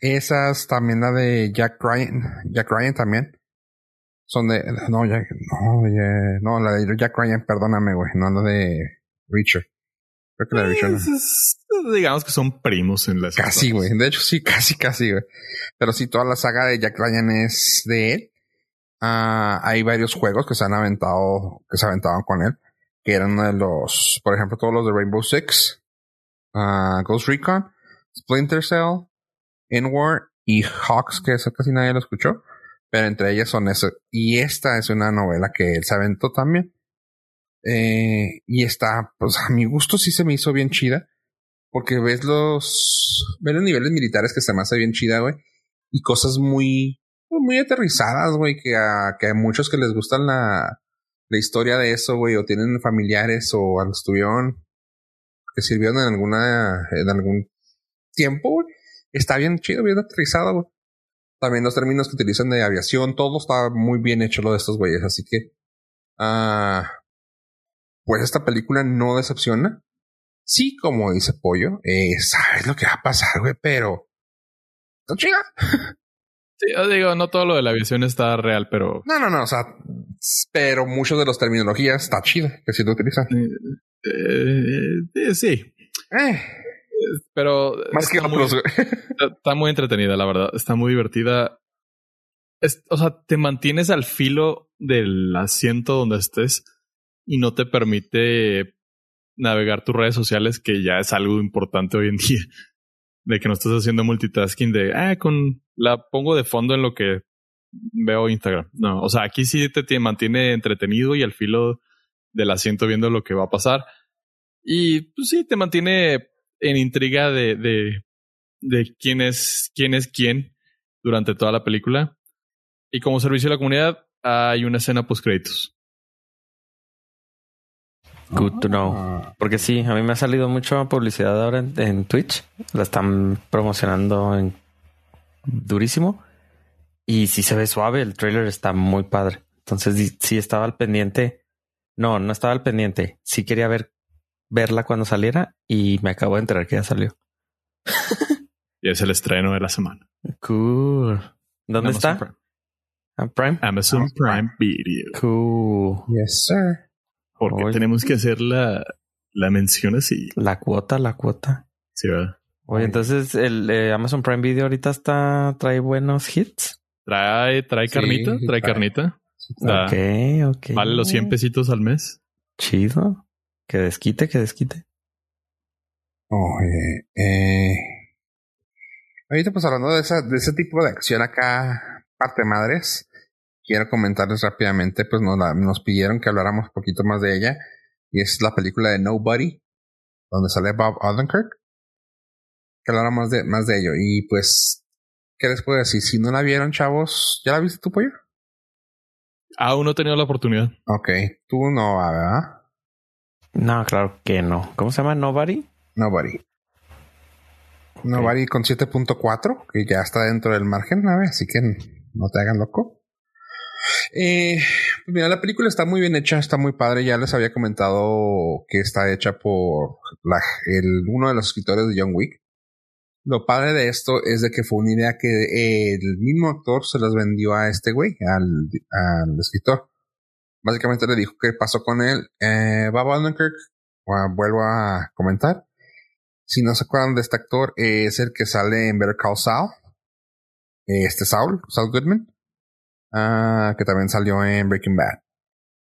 esas también la de Jack Ryan. Jack Ryan también. son de. No, Jack, no, ya- no, la de Jack Ryan, perdóname, güey. No la de Richard. Creo que la de Richard. no. Es- es- digamos que son primos en la Casi, güey. De hecho, sí, casi, casi, güey. Pero sí, toda la saga de Jack Ryan es de él. Ah, hay varios juegos que se han aventado, que se aventaban con él, que eran de los, por ejemplo, todos los de Rainbow Six, ah, Ghost Recon, Splinter Cell, Inward y Hawks, que eso casi nadie lo escuchó. Pero entre ellas son eso. Y esta es una novela que él se aventó también. Eh, y está, pues a mi gusto sí se me hizo bien chida. Porque ves los, ves los niveles militares que se me hace bien chida, güey. Y cosas muy, muy aterrizadas, güey, que a, que a muchos que les gustan la, la historia de eso, güey, o tienen familiares o estuvieron, que sirvieron en alguna, en algún tiempo, güey. Está bien chido, bien aterrizado, güey. También los términos que utilizan de aviación, todo está muy bien hecho lo de estos güeyes, así que, ah, pues esta película no decepciona. Sí, como dice Pollo, eh, sabes lo que va a pasar, güey, pero está chida. Sí, yo digo, no todo lo de la aviación está real, pero No, no, no, o sea, pero muchos de los terminologías está chida, que sí lo utilizan. eh, eh, sí. Eh, Pero más que muy- está muy entretenida, la verdad. Está muy divertida. Es- o sea, te mantienes al filo del asiento donde estés y no te permite navegar tus redes sociales, que ya es algo importante hoy en día. De que no estás haciendo multitasking de, ah, con la pongo de fondo en lo que veo Instagram. No, o sea, aquí sí te, mantiene entretenido y al filo del asiento viendo lo que va a pasar. Y pues sí, te mantiene en intriga de, de, de quién es quién es quién durante toda la película. Y como servicio a la comunidad, hay una escena post créditos. Good to know. Porque sí, a mí me ha salido mucha publicidad ahora en, en Twitch. La están promocionando en durísimo. Y sí se ve suave. El trailer está muy padre. Entonces sí- estaba al pendiente. No, no estaba al pendiente. Sí quería ver verla cuando saliera y me acabo de enterar que ya salió. Y es el estreno de la semana. Cool. ¿Dónde Amazon está? Prime. ¿A Prime? Amazon Amazon Prime Video. Cool. Yes, sir. Porque Oye. tenemos que hacer la, la mención así. La cuota, la cuota. Sí, ¿verdad? Oye, Oye. entonces el eh, Amazon Prime Video ahorita está trae buenos hits. Trae, trae Sí, carnita, sí trae trae. carnita. Da- Ok, ok. Vale los 100 pesitos al mes. Chido. Que desquite, que desquite. Oye, eh, ahorita pues hablando de, esa, de ese tipo de acción acá, parte madres, quiero comentarles rápidamente, pues nos, la- nos pidieron que habláramos un poquito más de ella, y es la película de Nobody, donde sale Bob Odenkirk, que habláramos de, más de ello, y pues, ¿qué les puedo decir? Si no la vieron, chavos, ¿ya la viste tu pollo? Aún no he tenido la oportunidad. Ok, tú no, ¿verdad? No, claro que no. ¿Cómo se llama? Nobody. Nobody. Nobody con 7.4, que ya está dentro del margen, ver, así que no te hagan loco. Eh, pues mira, la película está muy bien hecha, está muy padre. Ya les había comentado que está hecha por la- el, uno de los escritores de John Wick. Lo padre de esto es de que fue una idea que el mismo actor se las vendió a este güey, al, al escritor. Básicamente le dijo qué pasó con él. Eh, Bob Odenkirk, ah, vuelvo a comentar. Si no se acuerdan de este actor, eh, es el que sale en Better Call Saul. Eh, Este Saul, Saul Goodman. Ah, que también salió en Breaking Bad.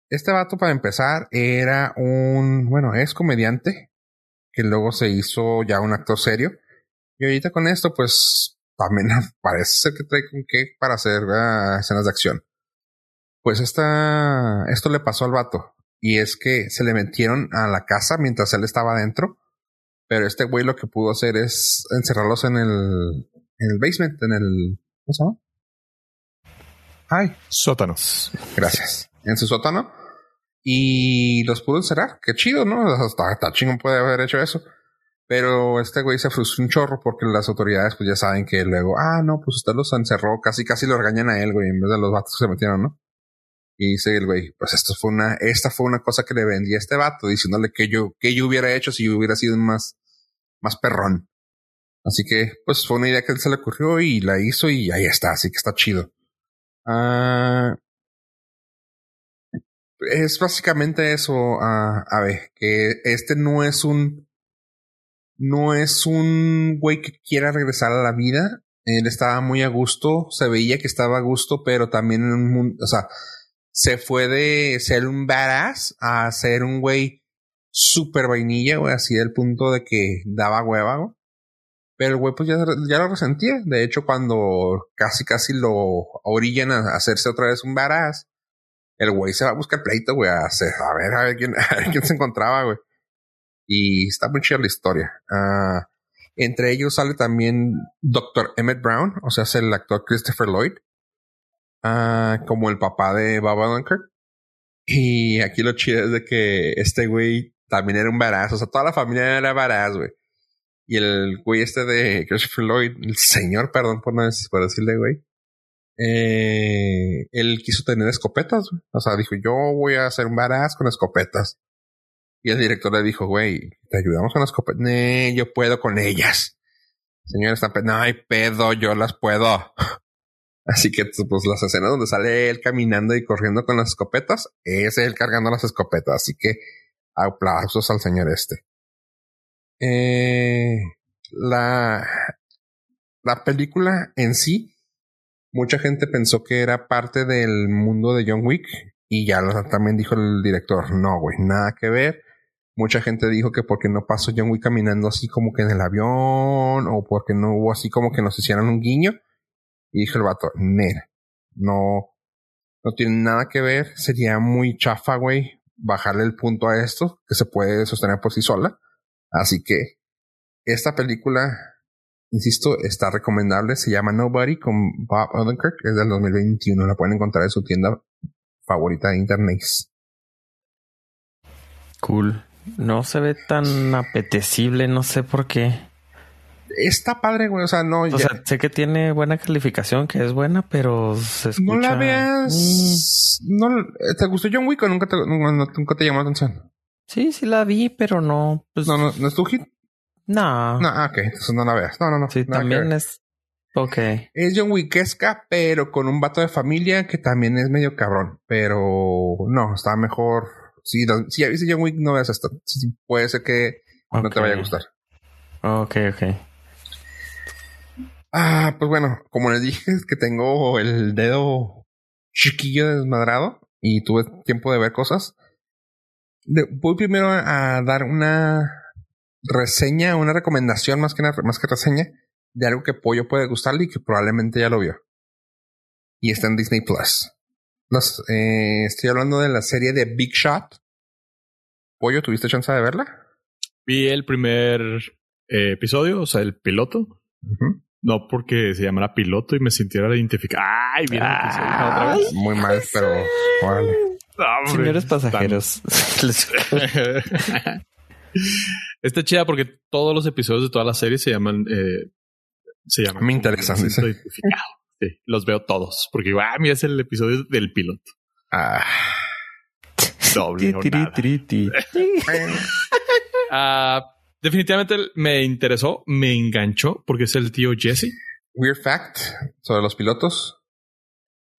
Este vato, para empezar, era un, bueno, es comediante, que luego se hizo ya un actor serio. Y ahorita con esto, pues, también parece ser que trae con qué para hacer ah, escenas de acción. Pues esta, esto le pasó al vato. Y es que se le metieron a la casa mientras él estaba adentro. Pero este güey lo que pudo hacer es encerrarlos en el, en el basement, en el, ¿cómo se llama? Ay, Sótanos. gracias. En su sótano. Y los pudo encerrar. Qué chido, ¿no? Está, está chingón puede haber hecho eso. Pero este güey se frustró un chorro porque las autoridades pues ya saben que luego, ah, no, pues usted los encerró, casi casi lo regañan a él, güey, en vez de los vatos que se metieron, ¿no? Y dice el güey, pues esto fue una, esta fue una cosa que le vendí a este vato, diciéndole que yo, que yo hubiera hecho si yo hubiera sido más, más perrón. Así que, pues fue una idea que él se le ocurrió y la hizo y ahí está, así que está chido. Ah, es básicamente eso, a, a ver, que este no es un, no es un güey que quiera regresar a la vida. Él estaba muy a gusto, se veía que estaba a gusto, pero también en un mundo, o sea, se fue de ser un badass a ser un güey super vainilla, güey, así del punto de que daba hueva, güey. Pero el güey pues ya, lo resentía. De hecho, cuando casi casi lo orillan a hacerse otra vez un badass, el güey se va a buscar pleito, güey, a, hacer, a ver, a ver quién, a ver quién se encontraba, güey. Y está muy chida la historia. Ah, entre ellos sale también Dr. Emmett Brown, o sea, es el actor Christopher Lloyd, ah, como el papá de Baba Dunkirk. Y aquí lo chido es de que este güey también era un badass, o sea, toda la familia era badass, güey. Y el güey este de Christopher Lloyd, el señor, perdón por no por decirle, güey. Eh, él quiso tener escopetas, güey. O sea, dijo, yo voy a hacer un badass con escopetas. Y el director le dijo, güey, ¿te ayudamos con las escopetas? Nee, yo puedo con ellas. Señor, están no hay pedo, yo las puedo. Así que, pues, las escenas donde sale él caminando y corriendo con las escopetas, es él cargando las escopetas. Así que, aplausos al señor este. Eh, la, la película en sí, mucha gente pensó que era parte del mundo de John Wick y ya también dijo el director, no, güey, nada que ver. Mucha gente dijo que porque no pasó John Wick caminando así como que en el avión o porque no hubo así como que nos hicieran un guiño. Y dijo el vato, nera, no, no tiene nada que ver. Sería muy chafa, güey, bajarle el punto a esto, que se puede sostener por sí sola. Así que esta película, insisto, está recomendable. Se llama Nobody con Bob Odenkirk. Es del 2021. La pueden encontrar en su tienda favorita de internet. Cool. No se ve tan apetecible, no sé por qué. Está padre, güey. O sea, no. O sea, sé que tiene buena calificación, que es buena, pero se escucha. No la veas. No, ¿Te gustó John Wick o nunca te, nunca te llamó la atención? Sí, sí la vi, pero no. Pues... No, no, no es tu hit. No. No, ok, entonces no la veas. No, no, no. Sí, también es. Ok. Es John Wickesca, pero con un vato de familia que también es medio cabrón. Pero no, está mejor. Si, si ya viste John Wick, no veas esto. puede ser que no te vaya a gustar. Ok, ok. Ah, pues bueno, como les dije, es que tengo el dedo chiquillo desmadrado y tuve tiempo de ver cosas voy primero a dar una reseña, una recomendación más que, más que reseña de algo que Pollo puede gustarle y que probablemente ya lo vio. Y está en Disney Plus. Eh, estoy hablando de la serie de Big Shot. Pollo, ¿tuviste chance de verla? Vi el primer eh, episodio, o sea, el piloto. No porque se llamara piloto y me sintiera identificado. ¡Ay, mira! otra vez. Muy mal, pero Señores pasajeros. Está chida porque todos los episodios de toda la serie se llaman. Eh, se llaman. Me interesan. Sí, los veo todos. Porque, ah, mira, es el episodio del piloto. Ah. Doble. Ah, definitivamente me interesó, me enganchó porque es el tío Jesse. Weird fact sobre los pilotos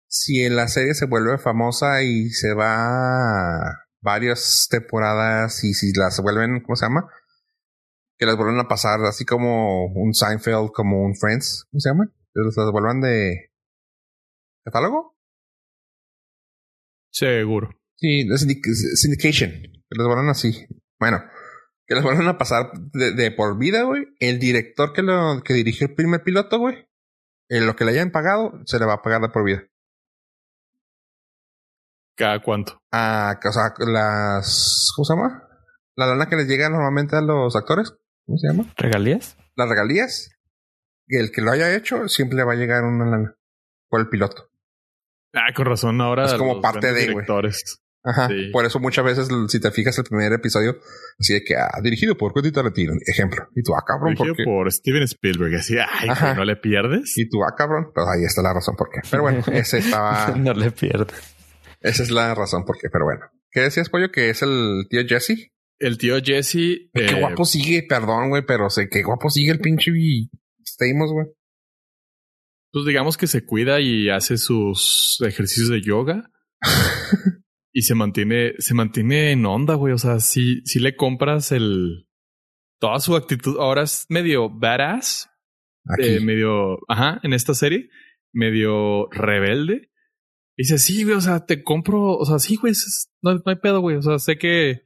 si la serie se vuelve famosa y se va varias temporadas y si las vuelven, ¿cómo se llama? Que las vuelven a pasar así como un Seinfeld, como un Friends, ¿cómo se llama? Que las vuelvan de catálogo. Seguro. Sí, de syndication. Que las vuelvan así. Bueno, que las vuelvan a pasar de, por vida, güey. El director que lo que dirigió el primer piloto, güey. En lo que le hayan pagado, se le va a pagar de por vida. ¿Cada cuánto? Ah, o sea, las. ¿Cómo se llama? La lana que les llega normalmente a los actores. ¿Cómo se llama? ¿Regalías? Las regalías. Y el que lo haya hecho siempre le va a llegar una lana. Por el piloto. Ah, con razón, ahora. Es como parte de, directores. Ajá. Por eso muchas veces, si te fijas el primer episodio, así de que, ah, dirigido por Quentin Tarantino, ejemplo. Y tú, ah, cabrón, Dirigido por Steven Spielberg, así, ay, no le pierdes. Y tú, ah, cabrón, pues ahí está la razón por qué. Pero bueno, ese estaba. no le pierdes. Esa es la razón por qué, pero bueno. ¿Qué decías, Pollo? ¿Que es el tío Jesse? El tío Jesse. Qué eh, guapo sigue, perdón, güey, pero sé qué guapo sigue el pinche Stamos, güey. Pues digamos que se cuida y hace sus ejercicios de yoga. y se mantiene, se mantiene en onda, güey. O sea, si, si le compras el toda su actitud. Ahora es medio badass, eh, medio, ajá, en esta serie, medio rebelde. Dice, sí, güey, o sea, te compro, o sea, sí, güey, no, no hay pedo, güey. O sea, sé que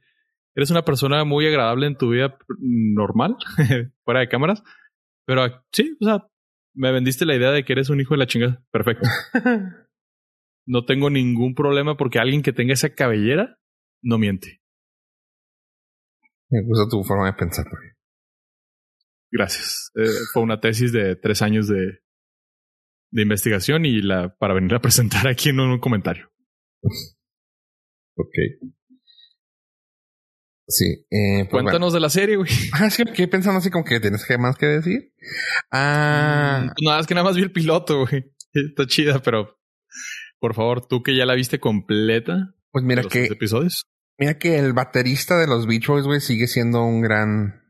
eres una persona muy agradable en tu vida normal, fuera de cámaras, pero sí, o sea, me vendiste la idea de que eres un hijo de la chingada. Perfecto. no tengo ningún problema porque alguien que tenga esa cabellera no miente. Me gusta tu forma de pensar. Gracias. Eh, fue una tesis de tres años de, de investigación y la para venir a presentar aquí en un comentario. ok. Sí. Eh, pues Cuéntanos de la serie, güey. Ah, sí, que pensando así como que tienes que más que decir. Ah. Mm, nada, es que nada más vi el piloto, güey. Está chida, pero por favor, tú que ya la viste completa. Pues mira que. episodios. Mira que el baterista de los Beach Boys, güey, sigue siendo un gran.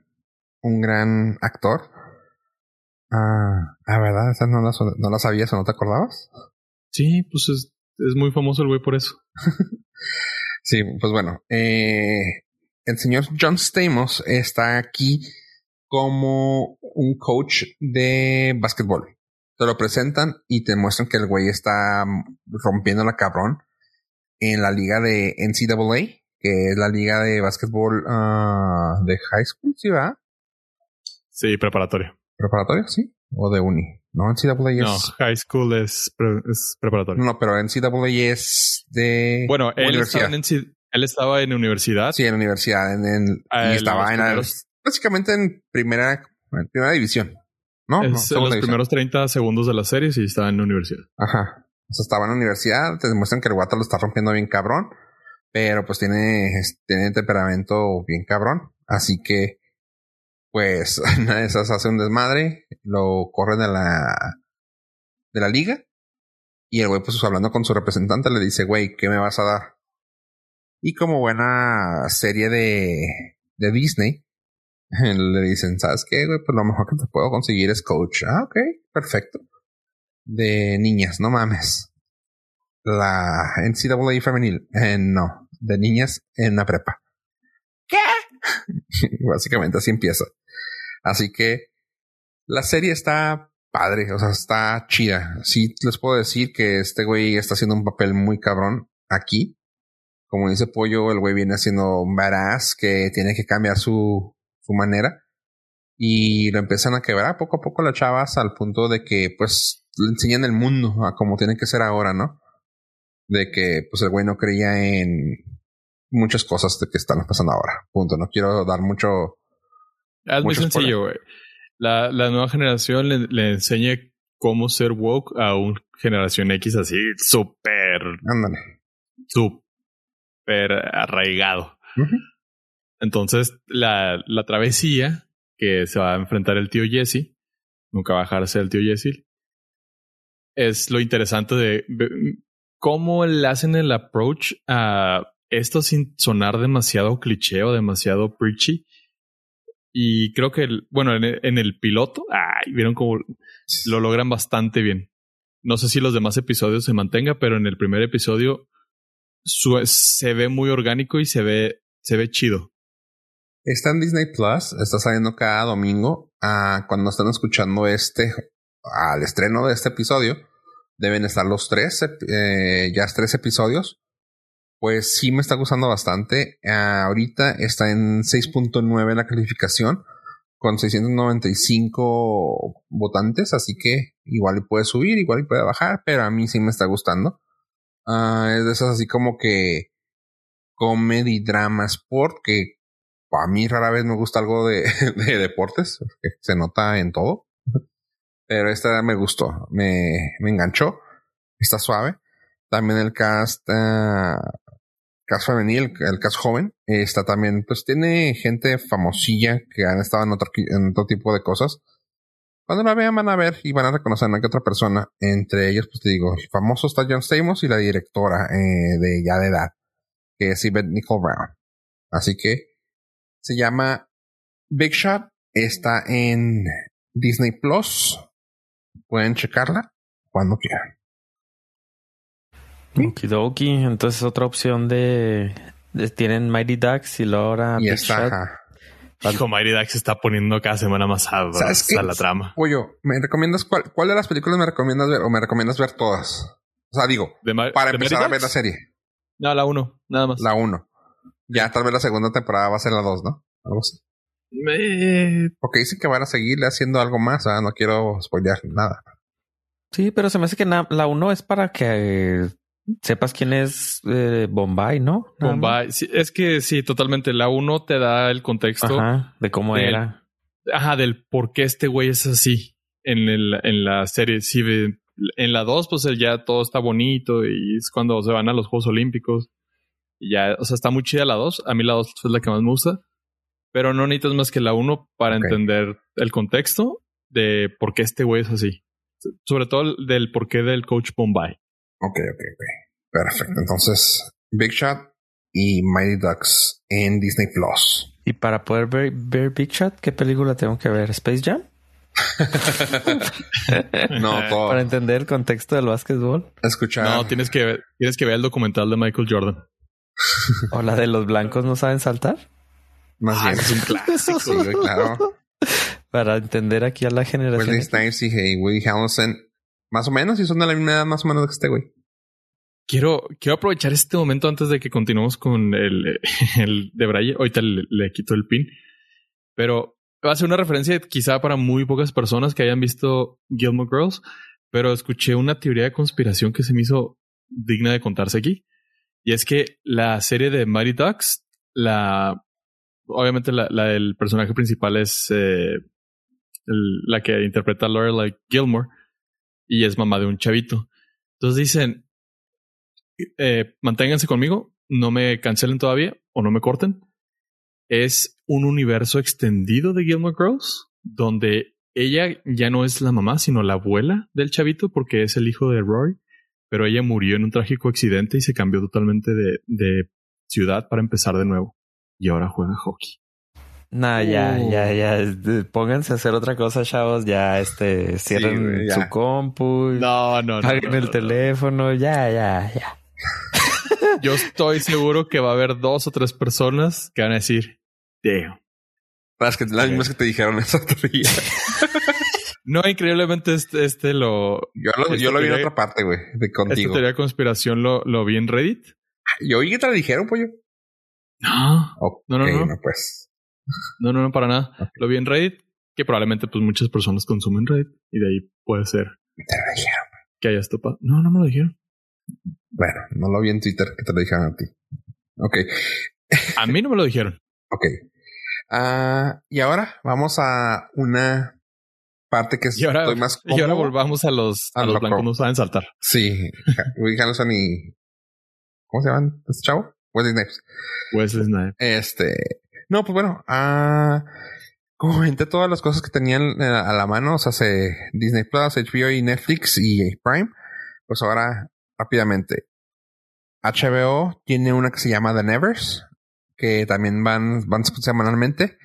Un gran actor. Ah, ah ¿verdad? Esa no la, no la sabías o no te acordabas? Sí, pues es, es muy famoso el güey por eso. sí, pues bueno. Eh, el señor John Stamos está aquí como un coach de básquetbol. Te lo presentan y te muestran que el güey está rompiendo la cabrón en la liga de NCAA, que es la liga de básquetbol uh, de high school, ¿sí va? Sí, preparatoria. ¿Preparatoria? Sí. ¿O de uni? No, NCAA es... No, high school es, es preparatoria. No, pero NCAA es de... Bueno, universidad. Él estaba en universidad. Sí, en universidad. En, y estaba en básicamente en primera, en primera división. ¿No? Es en los primeros 30 segundos de la serie y estaba en la universidad. Ajá. O sea, estaba en la universidad, te demuestran que el guato lo está rompiendo bien cabrón, pero pues tiene, tiene temperamento bien cabrón. Así que, pues, una de esas hace un desmadre, lo corren de la, de la liga. Y el güey, pues hablando con su representante, le dice, güey, ¿qué me vas a dar? Y como buena serie de, de Disney, le dicen, ¿sabes qué, güey? Pues lo mejor que te puedo conseguir es coach. Ah, ok, perfecto. De niñas, no mames. La NCAA femenil. Eh, no, de niñas en la prepa. ¿Qué? Básicamente así empieza. Así que la serie está padre, o sea, está chida. Sí les puedo decir que este güey está haciendo un papel muy cabrón aquí como dice Pollo, el güey viene haciendo un que tiene que cambiar su, su manera. Y lo empiezan a quebrar poco a poco las chavas al punto de que pues le enseñan el mundo a como tiene que ser ahora, ¿no? De que pues el güey no creía en muchas cosas de que están pasando ahora. Punto. No quiero dar mucho. Es muy sencillo, güey. La, la, nueva generación le, le enseña cómo ser woke a una generación X así súper. Ándale. Súper arraigado. Entonces, la, la travesía que se va a enfrentar el tío Jesse, nunca va a dejarse el tío Jesse, es lo interesante de cómo le hacen el approach a esto sin sonar demasiado cliché o demasiado preachy. Y creo que, bueno, en el, piloto, ay, vieron cómo lo logran bastante bien. No sé si los demás episodios se mantenga, pero en el primer episodio se ve muy orgánico y se ve, se ve chido. Está en Disney Plus, está saliendo cada domingo. Ah, cuando están escuchando este, al estreno de este episodio, deben estar los tres, eh, ya tres episodios. Pues sí me está gustando bastante. Ah, ahorita está en 6.9 la calificación, con 695 votantes, así que igual puede subir, igual puede bajar, pero a mí sí me está gustando. Uh, es de esas así como que comedy, drama, sport, que a mí rara vez me gusta algo de, de deportes, se nota en todo. Pero esta me gustó, me, me enganchó, está suave. También el cast, uh, cast femenil, el, cast joven, está también, pues tiene gente famosilla que han estado en otro, en otro tipo de cosas. Cuando la vean van a ver y van a reconocer a que otra persona. Entre ellos, pues te digo, el famoso está John Stamos y la directora eh, de ya de edad, que es Yvette Nicole Brown. Así que se llama Big Shot. Está en Disney Plus. Pueden checarla cuando quieran. Okidoki. Entonces otra opción de, de- tienen Mighty Ducks y luego ahora Y está. Hijo, Mighty Ducks se está poniendo cada semana más ¿Sabes sabrosa qué? la trama. Pollo, ¿me recomiendas cuál, cuál de las películas me recomiendas ver o me recomiendas ver todas? O sea, digo, para de empezar a ver la serie, No, la uno, nada más. la 1. Ya tal vez la segunda temporada va a ser la 2, ¿no? Algo así. Me- Porque dicen que van a seguirle haciendo algo más, ah, no quiero spoilear nada. Sí, pero se me hace que la uno es para que eh, sepas quién es eh, Bombay, ¿no? Bombay. Sí, es que sí, totalmente. La uno te da el contexto Ajá, de cómo del- era. ajá, del por qué este güey es así en, el, en la serie. Sí, en la 2, pues ya todo está bonito y es cuando se van a los Juegos Olímpicos. Y ya, o sea, está muy chida la 2. A mí la 2 es la que más me gusta. Pero no necesitas más que la 1 para entender el contexto de por qué este güey es así. Sobre todo el- del por qué del coach Bombay. Ok, ok, ok. Perfecto. Entonces, Big Shot y Mighty Ducks en Disney Plus. Y para poder ver, ver Big Shot, ¿qué película tengo que ver? ¿Space Jam? No, todo. Para entender el contexto del básquetbol. Escuchar. No, tienes que, ver- tienes que ver el documental de Michael Jordan. O la de los blancos no saben saltar. Más Ah, bien. es un clásico. Sí, claro. Para entender aquí a la generación. Wesley Snipes y hey, Woody Harrelson. Más o menos, y son de la misma edad, más o menos que este güey. Quiero, quiero aprovechar este momento antes de que continuemos con el, el de Braille. Ahorita le, le quito el pin. Pero va a ser una referencia quizá para muy pocas personas que hayan visto Gilmore Girls. Pero escuché una teoría de conspiración que se me hizo digna de contarse aquí. Y es que la serie de Mighty Ducks, la, obviamente la, la del personaje principal es eh, la que interpreta a Lorelai Gilmore y es mamá de un chavito. Entonces dicen, eh, manténganse conmigo, no me cancelen todavía o no me corten. Es un universo extendido de Gilmore Girls donde ella ya no es la mamá, sino la abuela del chavito porque es el hijo de Rory, pero ella murió en un trágico accidente y se cambió totalmente de, de ciudad para empezar de nuevo. Y ahora juega hockey. Nah, ya, Uh. ya, ya. Eh, Pónganse a hacer otra cosa, chavos. Ya, este, cierren ya. su compu. No, no, no. Paguen no, el no. teléfono. Ya, ya, ya. Yo estoy seguro que va a haber dos o tres personas que van a decir, damn. Las, que, las mismas que te dijeron esa teoría. No, increíblemente este, este lo... Yo lo, yo Esta lo vi en otra parte, güey, de Esta contigo. teoría de conspiración lo, lo vi en Reddit. Yo oí que te la dijeron, pollo. No, No, no, no. pues. No, no, no, para nada. Lo vi en Reddit, que probablemente pues muchas personas consumen Reddit y de ahí puede ser Te la dijeron. que hayas topado. No, no me lo dijeron. Bueno, no lo vi en Twitter que te lo dijeron a ti. Ok, A mí no me lo dijeron. ok. Ah, y ahora vamos a una parte que es- Y ahora, estoy más y ahora volvamos a los, a A los lo blancos co- no saben saltar. Sí, Woody Harrelson y... ¿Cómo se llaman este chavo? Wesley Snipes. Wesley Snipes. Este... No, pues bueno, ah, comenté todas las cosas que tenían eh, a la mano, o sea, se, Disney Plus, HBO y Netflix y Prime, pues ahora rápidamente. HBO tiene una que se llama The Nevers, que también van, van semanalmente.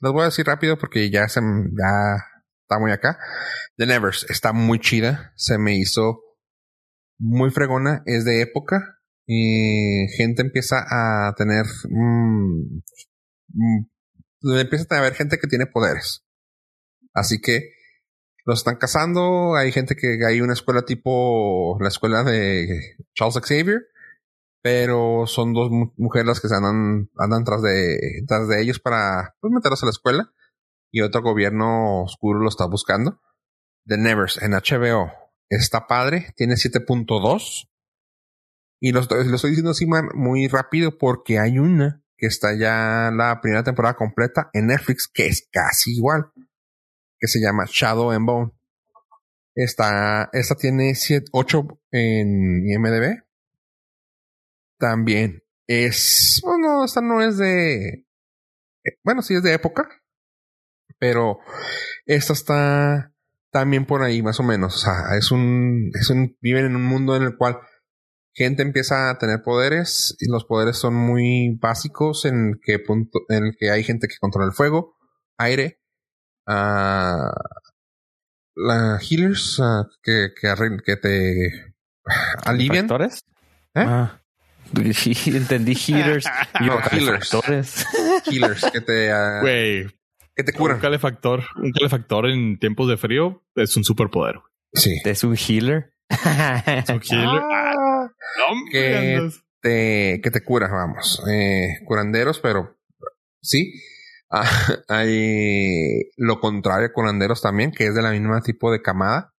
Los voy a decir rápido porque ya se, ya está muy acá. The Nevers está muy chida, se me hizo muy fregona, es de época. Y gente empieza a tener mm, empieza a haber gente que tiene poderes. Así que los están cazando. Hay gente que hay una escuela tipo la escuela de Charles Xavier, pero son dos mu- mujeres las que se andan, andan tras de, tras de ellos para pues, meterlos a la escuela. Y otro gobierno oscuro lo está buscando. The Nevers en HBO está padre, tiene 7.2. Y lo, estoy- diciendo así muy rápido porque hay una que está ya la primera temporada completa en Netflix que es casi igual. Que se llama Shadow and Bone. Esta, esta tiene 7, 8 en IMDB. También es, bueno, esta no es de, eh, bueno, sí es de época, pero esta está también por ahí más o menos. O sea, es un, es un, viven en un mundo en el cual gente empieza a tener poderes y los poderes son muy básicos en el que punto, en el que hay gente que controla el fuego, aire, ah, la healers ah, que, que, arregl- que te alivian, ¿Factores? ¿Eh? Ah. Entendí heaters. y No, healers. Healers que te, ah, que te un curan. calefactor, un calefactor en tiempos de frío es un superpoder. Sí. Es un healer. Un healer. Que- te, que te cura, vamos. Eh, curanderos, pero sí. Ah, hay lo contrario, curanderos también, que es de la misma tipo de camada.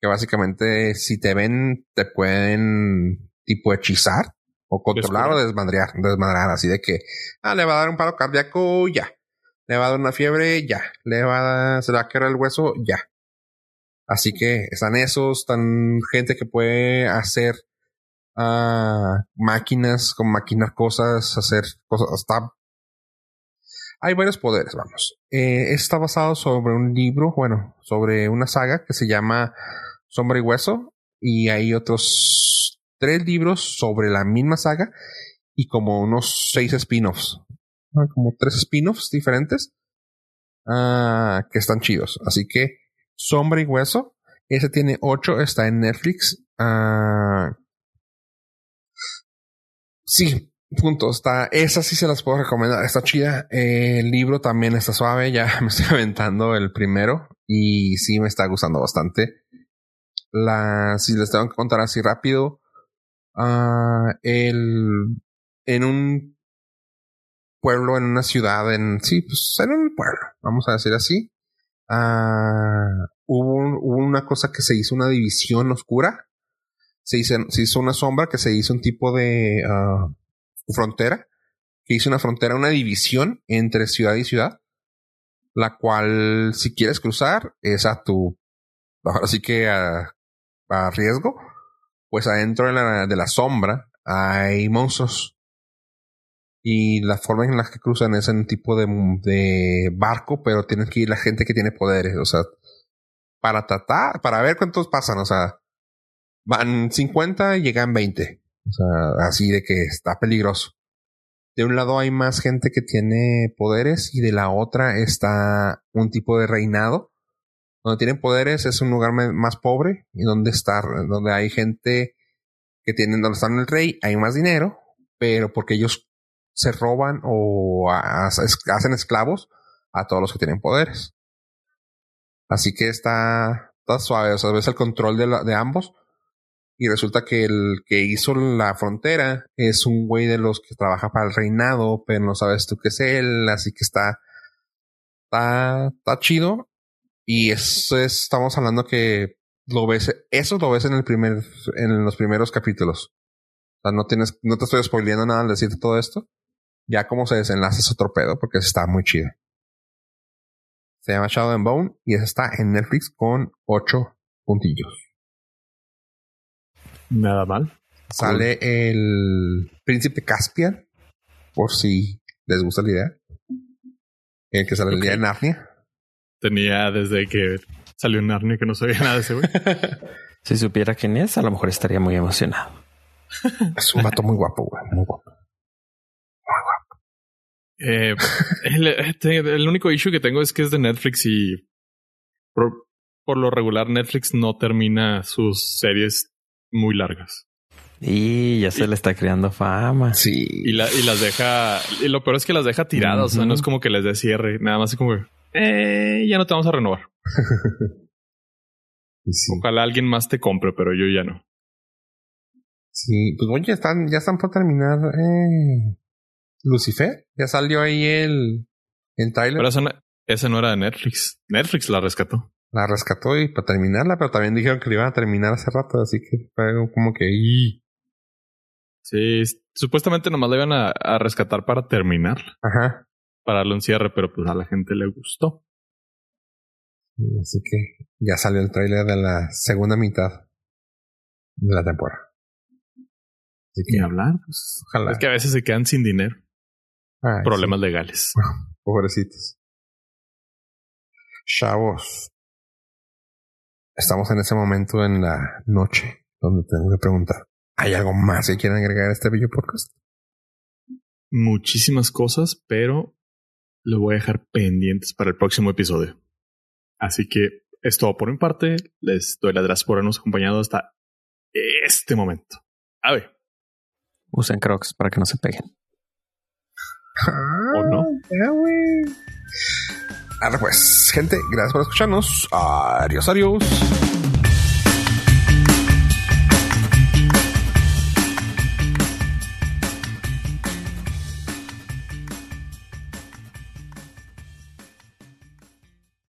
Que básicamente, si te ven, te pueden tipo hechizar o controlar o desmadrear, desmadrar, así de que, ah, le va a dar un paro cardíaco, ya. Le va a dar una fiebre, ya. Le va a dar, se le va a quebrar el hueso, ya. Así que están esos, están gente que puede hacer ah, máquinas, como maquinar cosas, hacer cosas. Está. Hay varios poderes, vamos. Eh, está basado sobre un libro, bueno, sobre una saga que se llama Sombra y Hueso. Y hay otros tres libros sobre la misma saga y como unos seis spin-offs. Ah, Como tres spin-offs diferentes. ah, que están chidos. Así que Sombra y Hueso. Ese tiene ocho, está en Netflix. Ah, sí, punto. Está, esa sí se las puedo recomendar. Está chida. Eh, el libro también está suave. Ya me estoy aventando el primero y sí me está gustando bastante. La, si les tengo que contar así rápido, ah, el, en un pueblo, en una ciudad, en, sí, pues en un pueblo, vamos a decir así. Ah, hubo, un- hubo una cosa que se hizo una división oscura. Se hizo, una sombra que se hizo un tipo de ah, frontera. Que hizo una frontera, una división entre ciudad y ciudad. La cual, si quieres cruzar, es a tu. Ahora sí que a, a riesgo. Pues adentro de la, de la sombra hay monstruos. Y la forma en la que cruzan es en un tipo de, de barco, pero tienen que ir la gente que tiene poderes. O sea, para tratar, para ver cuántos pasan. O sea, van 50 y llegan 20. O sea, así de que está peligroso. De un lado hay más gente que tiene poderes y de la otra está un tipo de reinado. Donde tienen poderes es un lugar más pobre y donde está, donde hay gente que tienen, donde están el rey, hay más dinero, pero porque ellos se roban o hacen esclavos a todos los que tienen poderes. Así que está, suave, o sea, ves el control de ambos. Y resulta que el que hizo la frontera es un güey de los que trabaja para el reinado, pero no sabes tú qué es él, así que está, está, chido. Y eso es, estamos hablando que lo ves, eso lo ves en el primer, en los primeros capítulos. O sea, no tienes, no te estoy spoileando nada al decirte todo esto. Ya como se desenlaza es otro pedo porque está muy chido. Se llama Shadow and Bone y está en Netflix con ocho puntillos. Nada mal. Sale el príncipe Caspian, por si les gusta la idea. El que sale el día de Narnia. Tenía desde que salió en Narnia que no sabía nada de ese güey. Si supiera quién es, a lo mejor estaría muy emocionado. Es un vato muy guapo, güey. Muy guapo. Eh, el, este, el único issue que tengo es que es de Netflix y por, por lo regular Netflix no termina sus series muy largas. Y ya se le está creando fama. Sí. Y, la, y las deja, y lo peor es que las deja tiradas, o sea, no es como que les dé cierre, nada más es como que, eh, ya no te vamos a renovar. Sí. Ojalá alguien más te compre, pero yo ya no. Sí, pues oye, están, ya están por terminar eh, Lucifer. Ya salió ahí el, el trailer. Pero esa no, esa no era de Netflix. Netflix la rescató. La rescató y para terminarla, pero también dijeron que la iban a terminar hace rato, así que fue como que. Sí, supuestamente nomás la iban a, a rescatar para terminarla, Ajá. para darle un cierre, pero pues a la gente le gustó. Y Así que ya salió el trailer de la segunda mitad de la temporada. Así que Ni hablar, pues. ojalá. Es que a veces se quedan sin dinero. Ay, Problemas legales. pobrecitos. Chavos. Estamos en ese momento en la noche donde tengo que preguntar. ¿Hay algo más que quieran agregar a este bello podcast? Muchísimas cosas, pero lo voy a dejar pendientes para el próximo episodio. Así que es todo por mi parte. Les doy las gracias por habernos acompañado hasta este momento. A ver, Usen crocs para que no se peguen. ¿O no? Ya, güey. Ahora pues, gente, gracias por escucharnos. Adiós, adiós.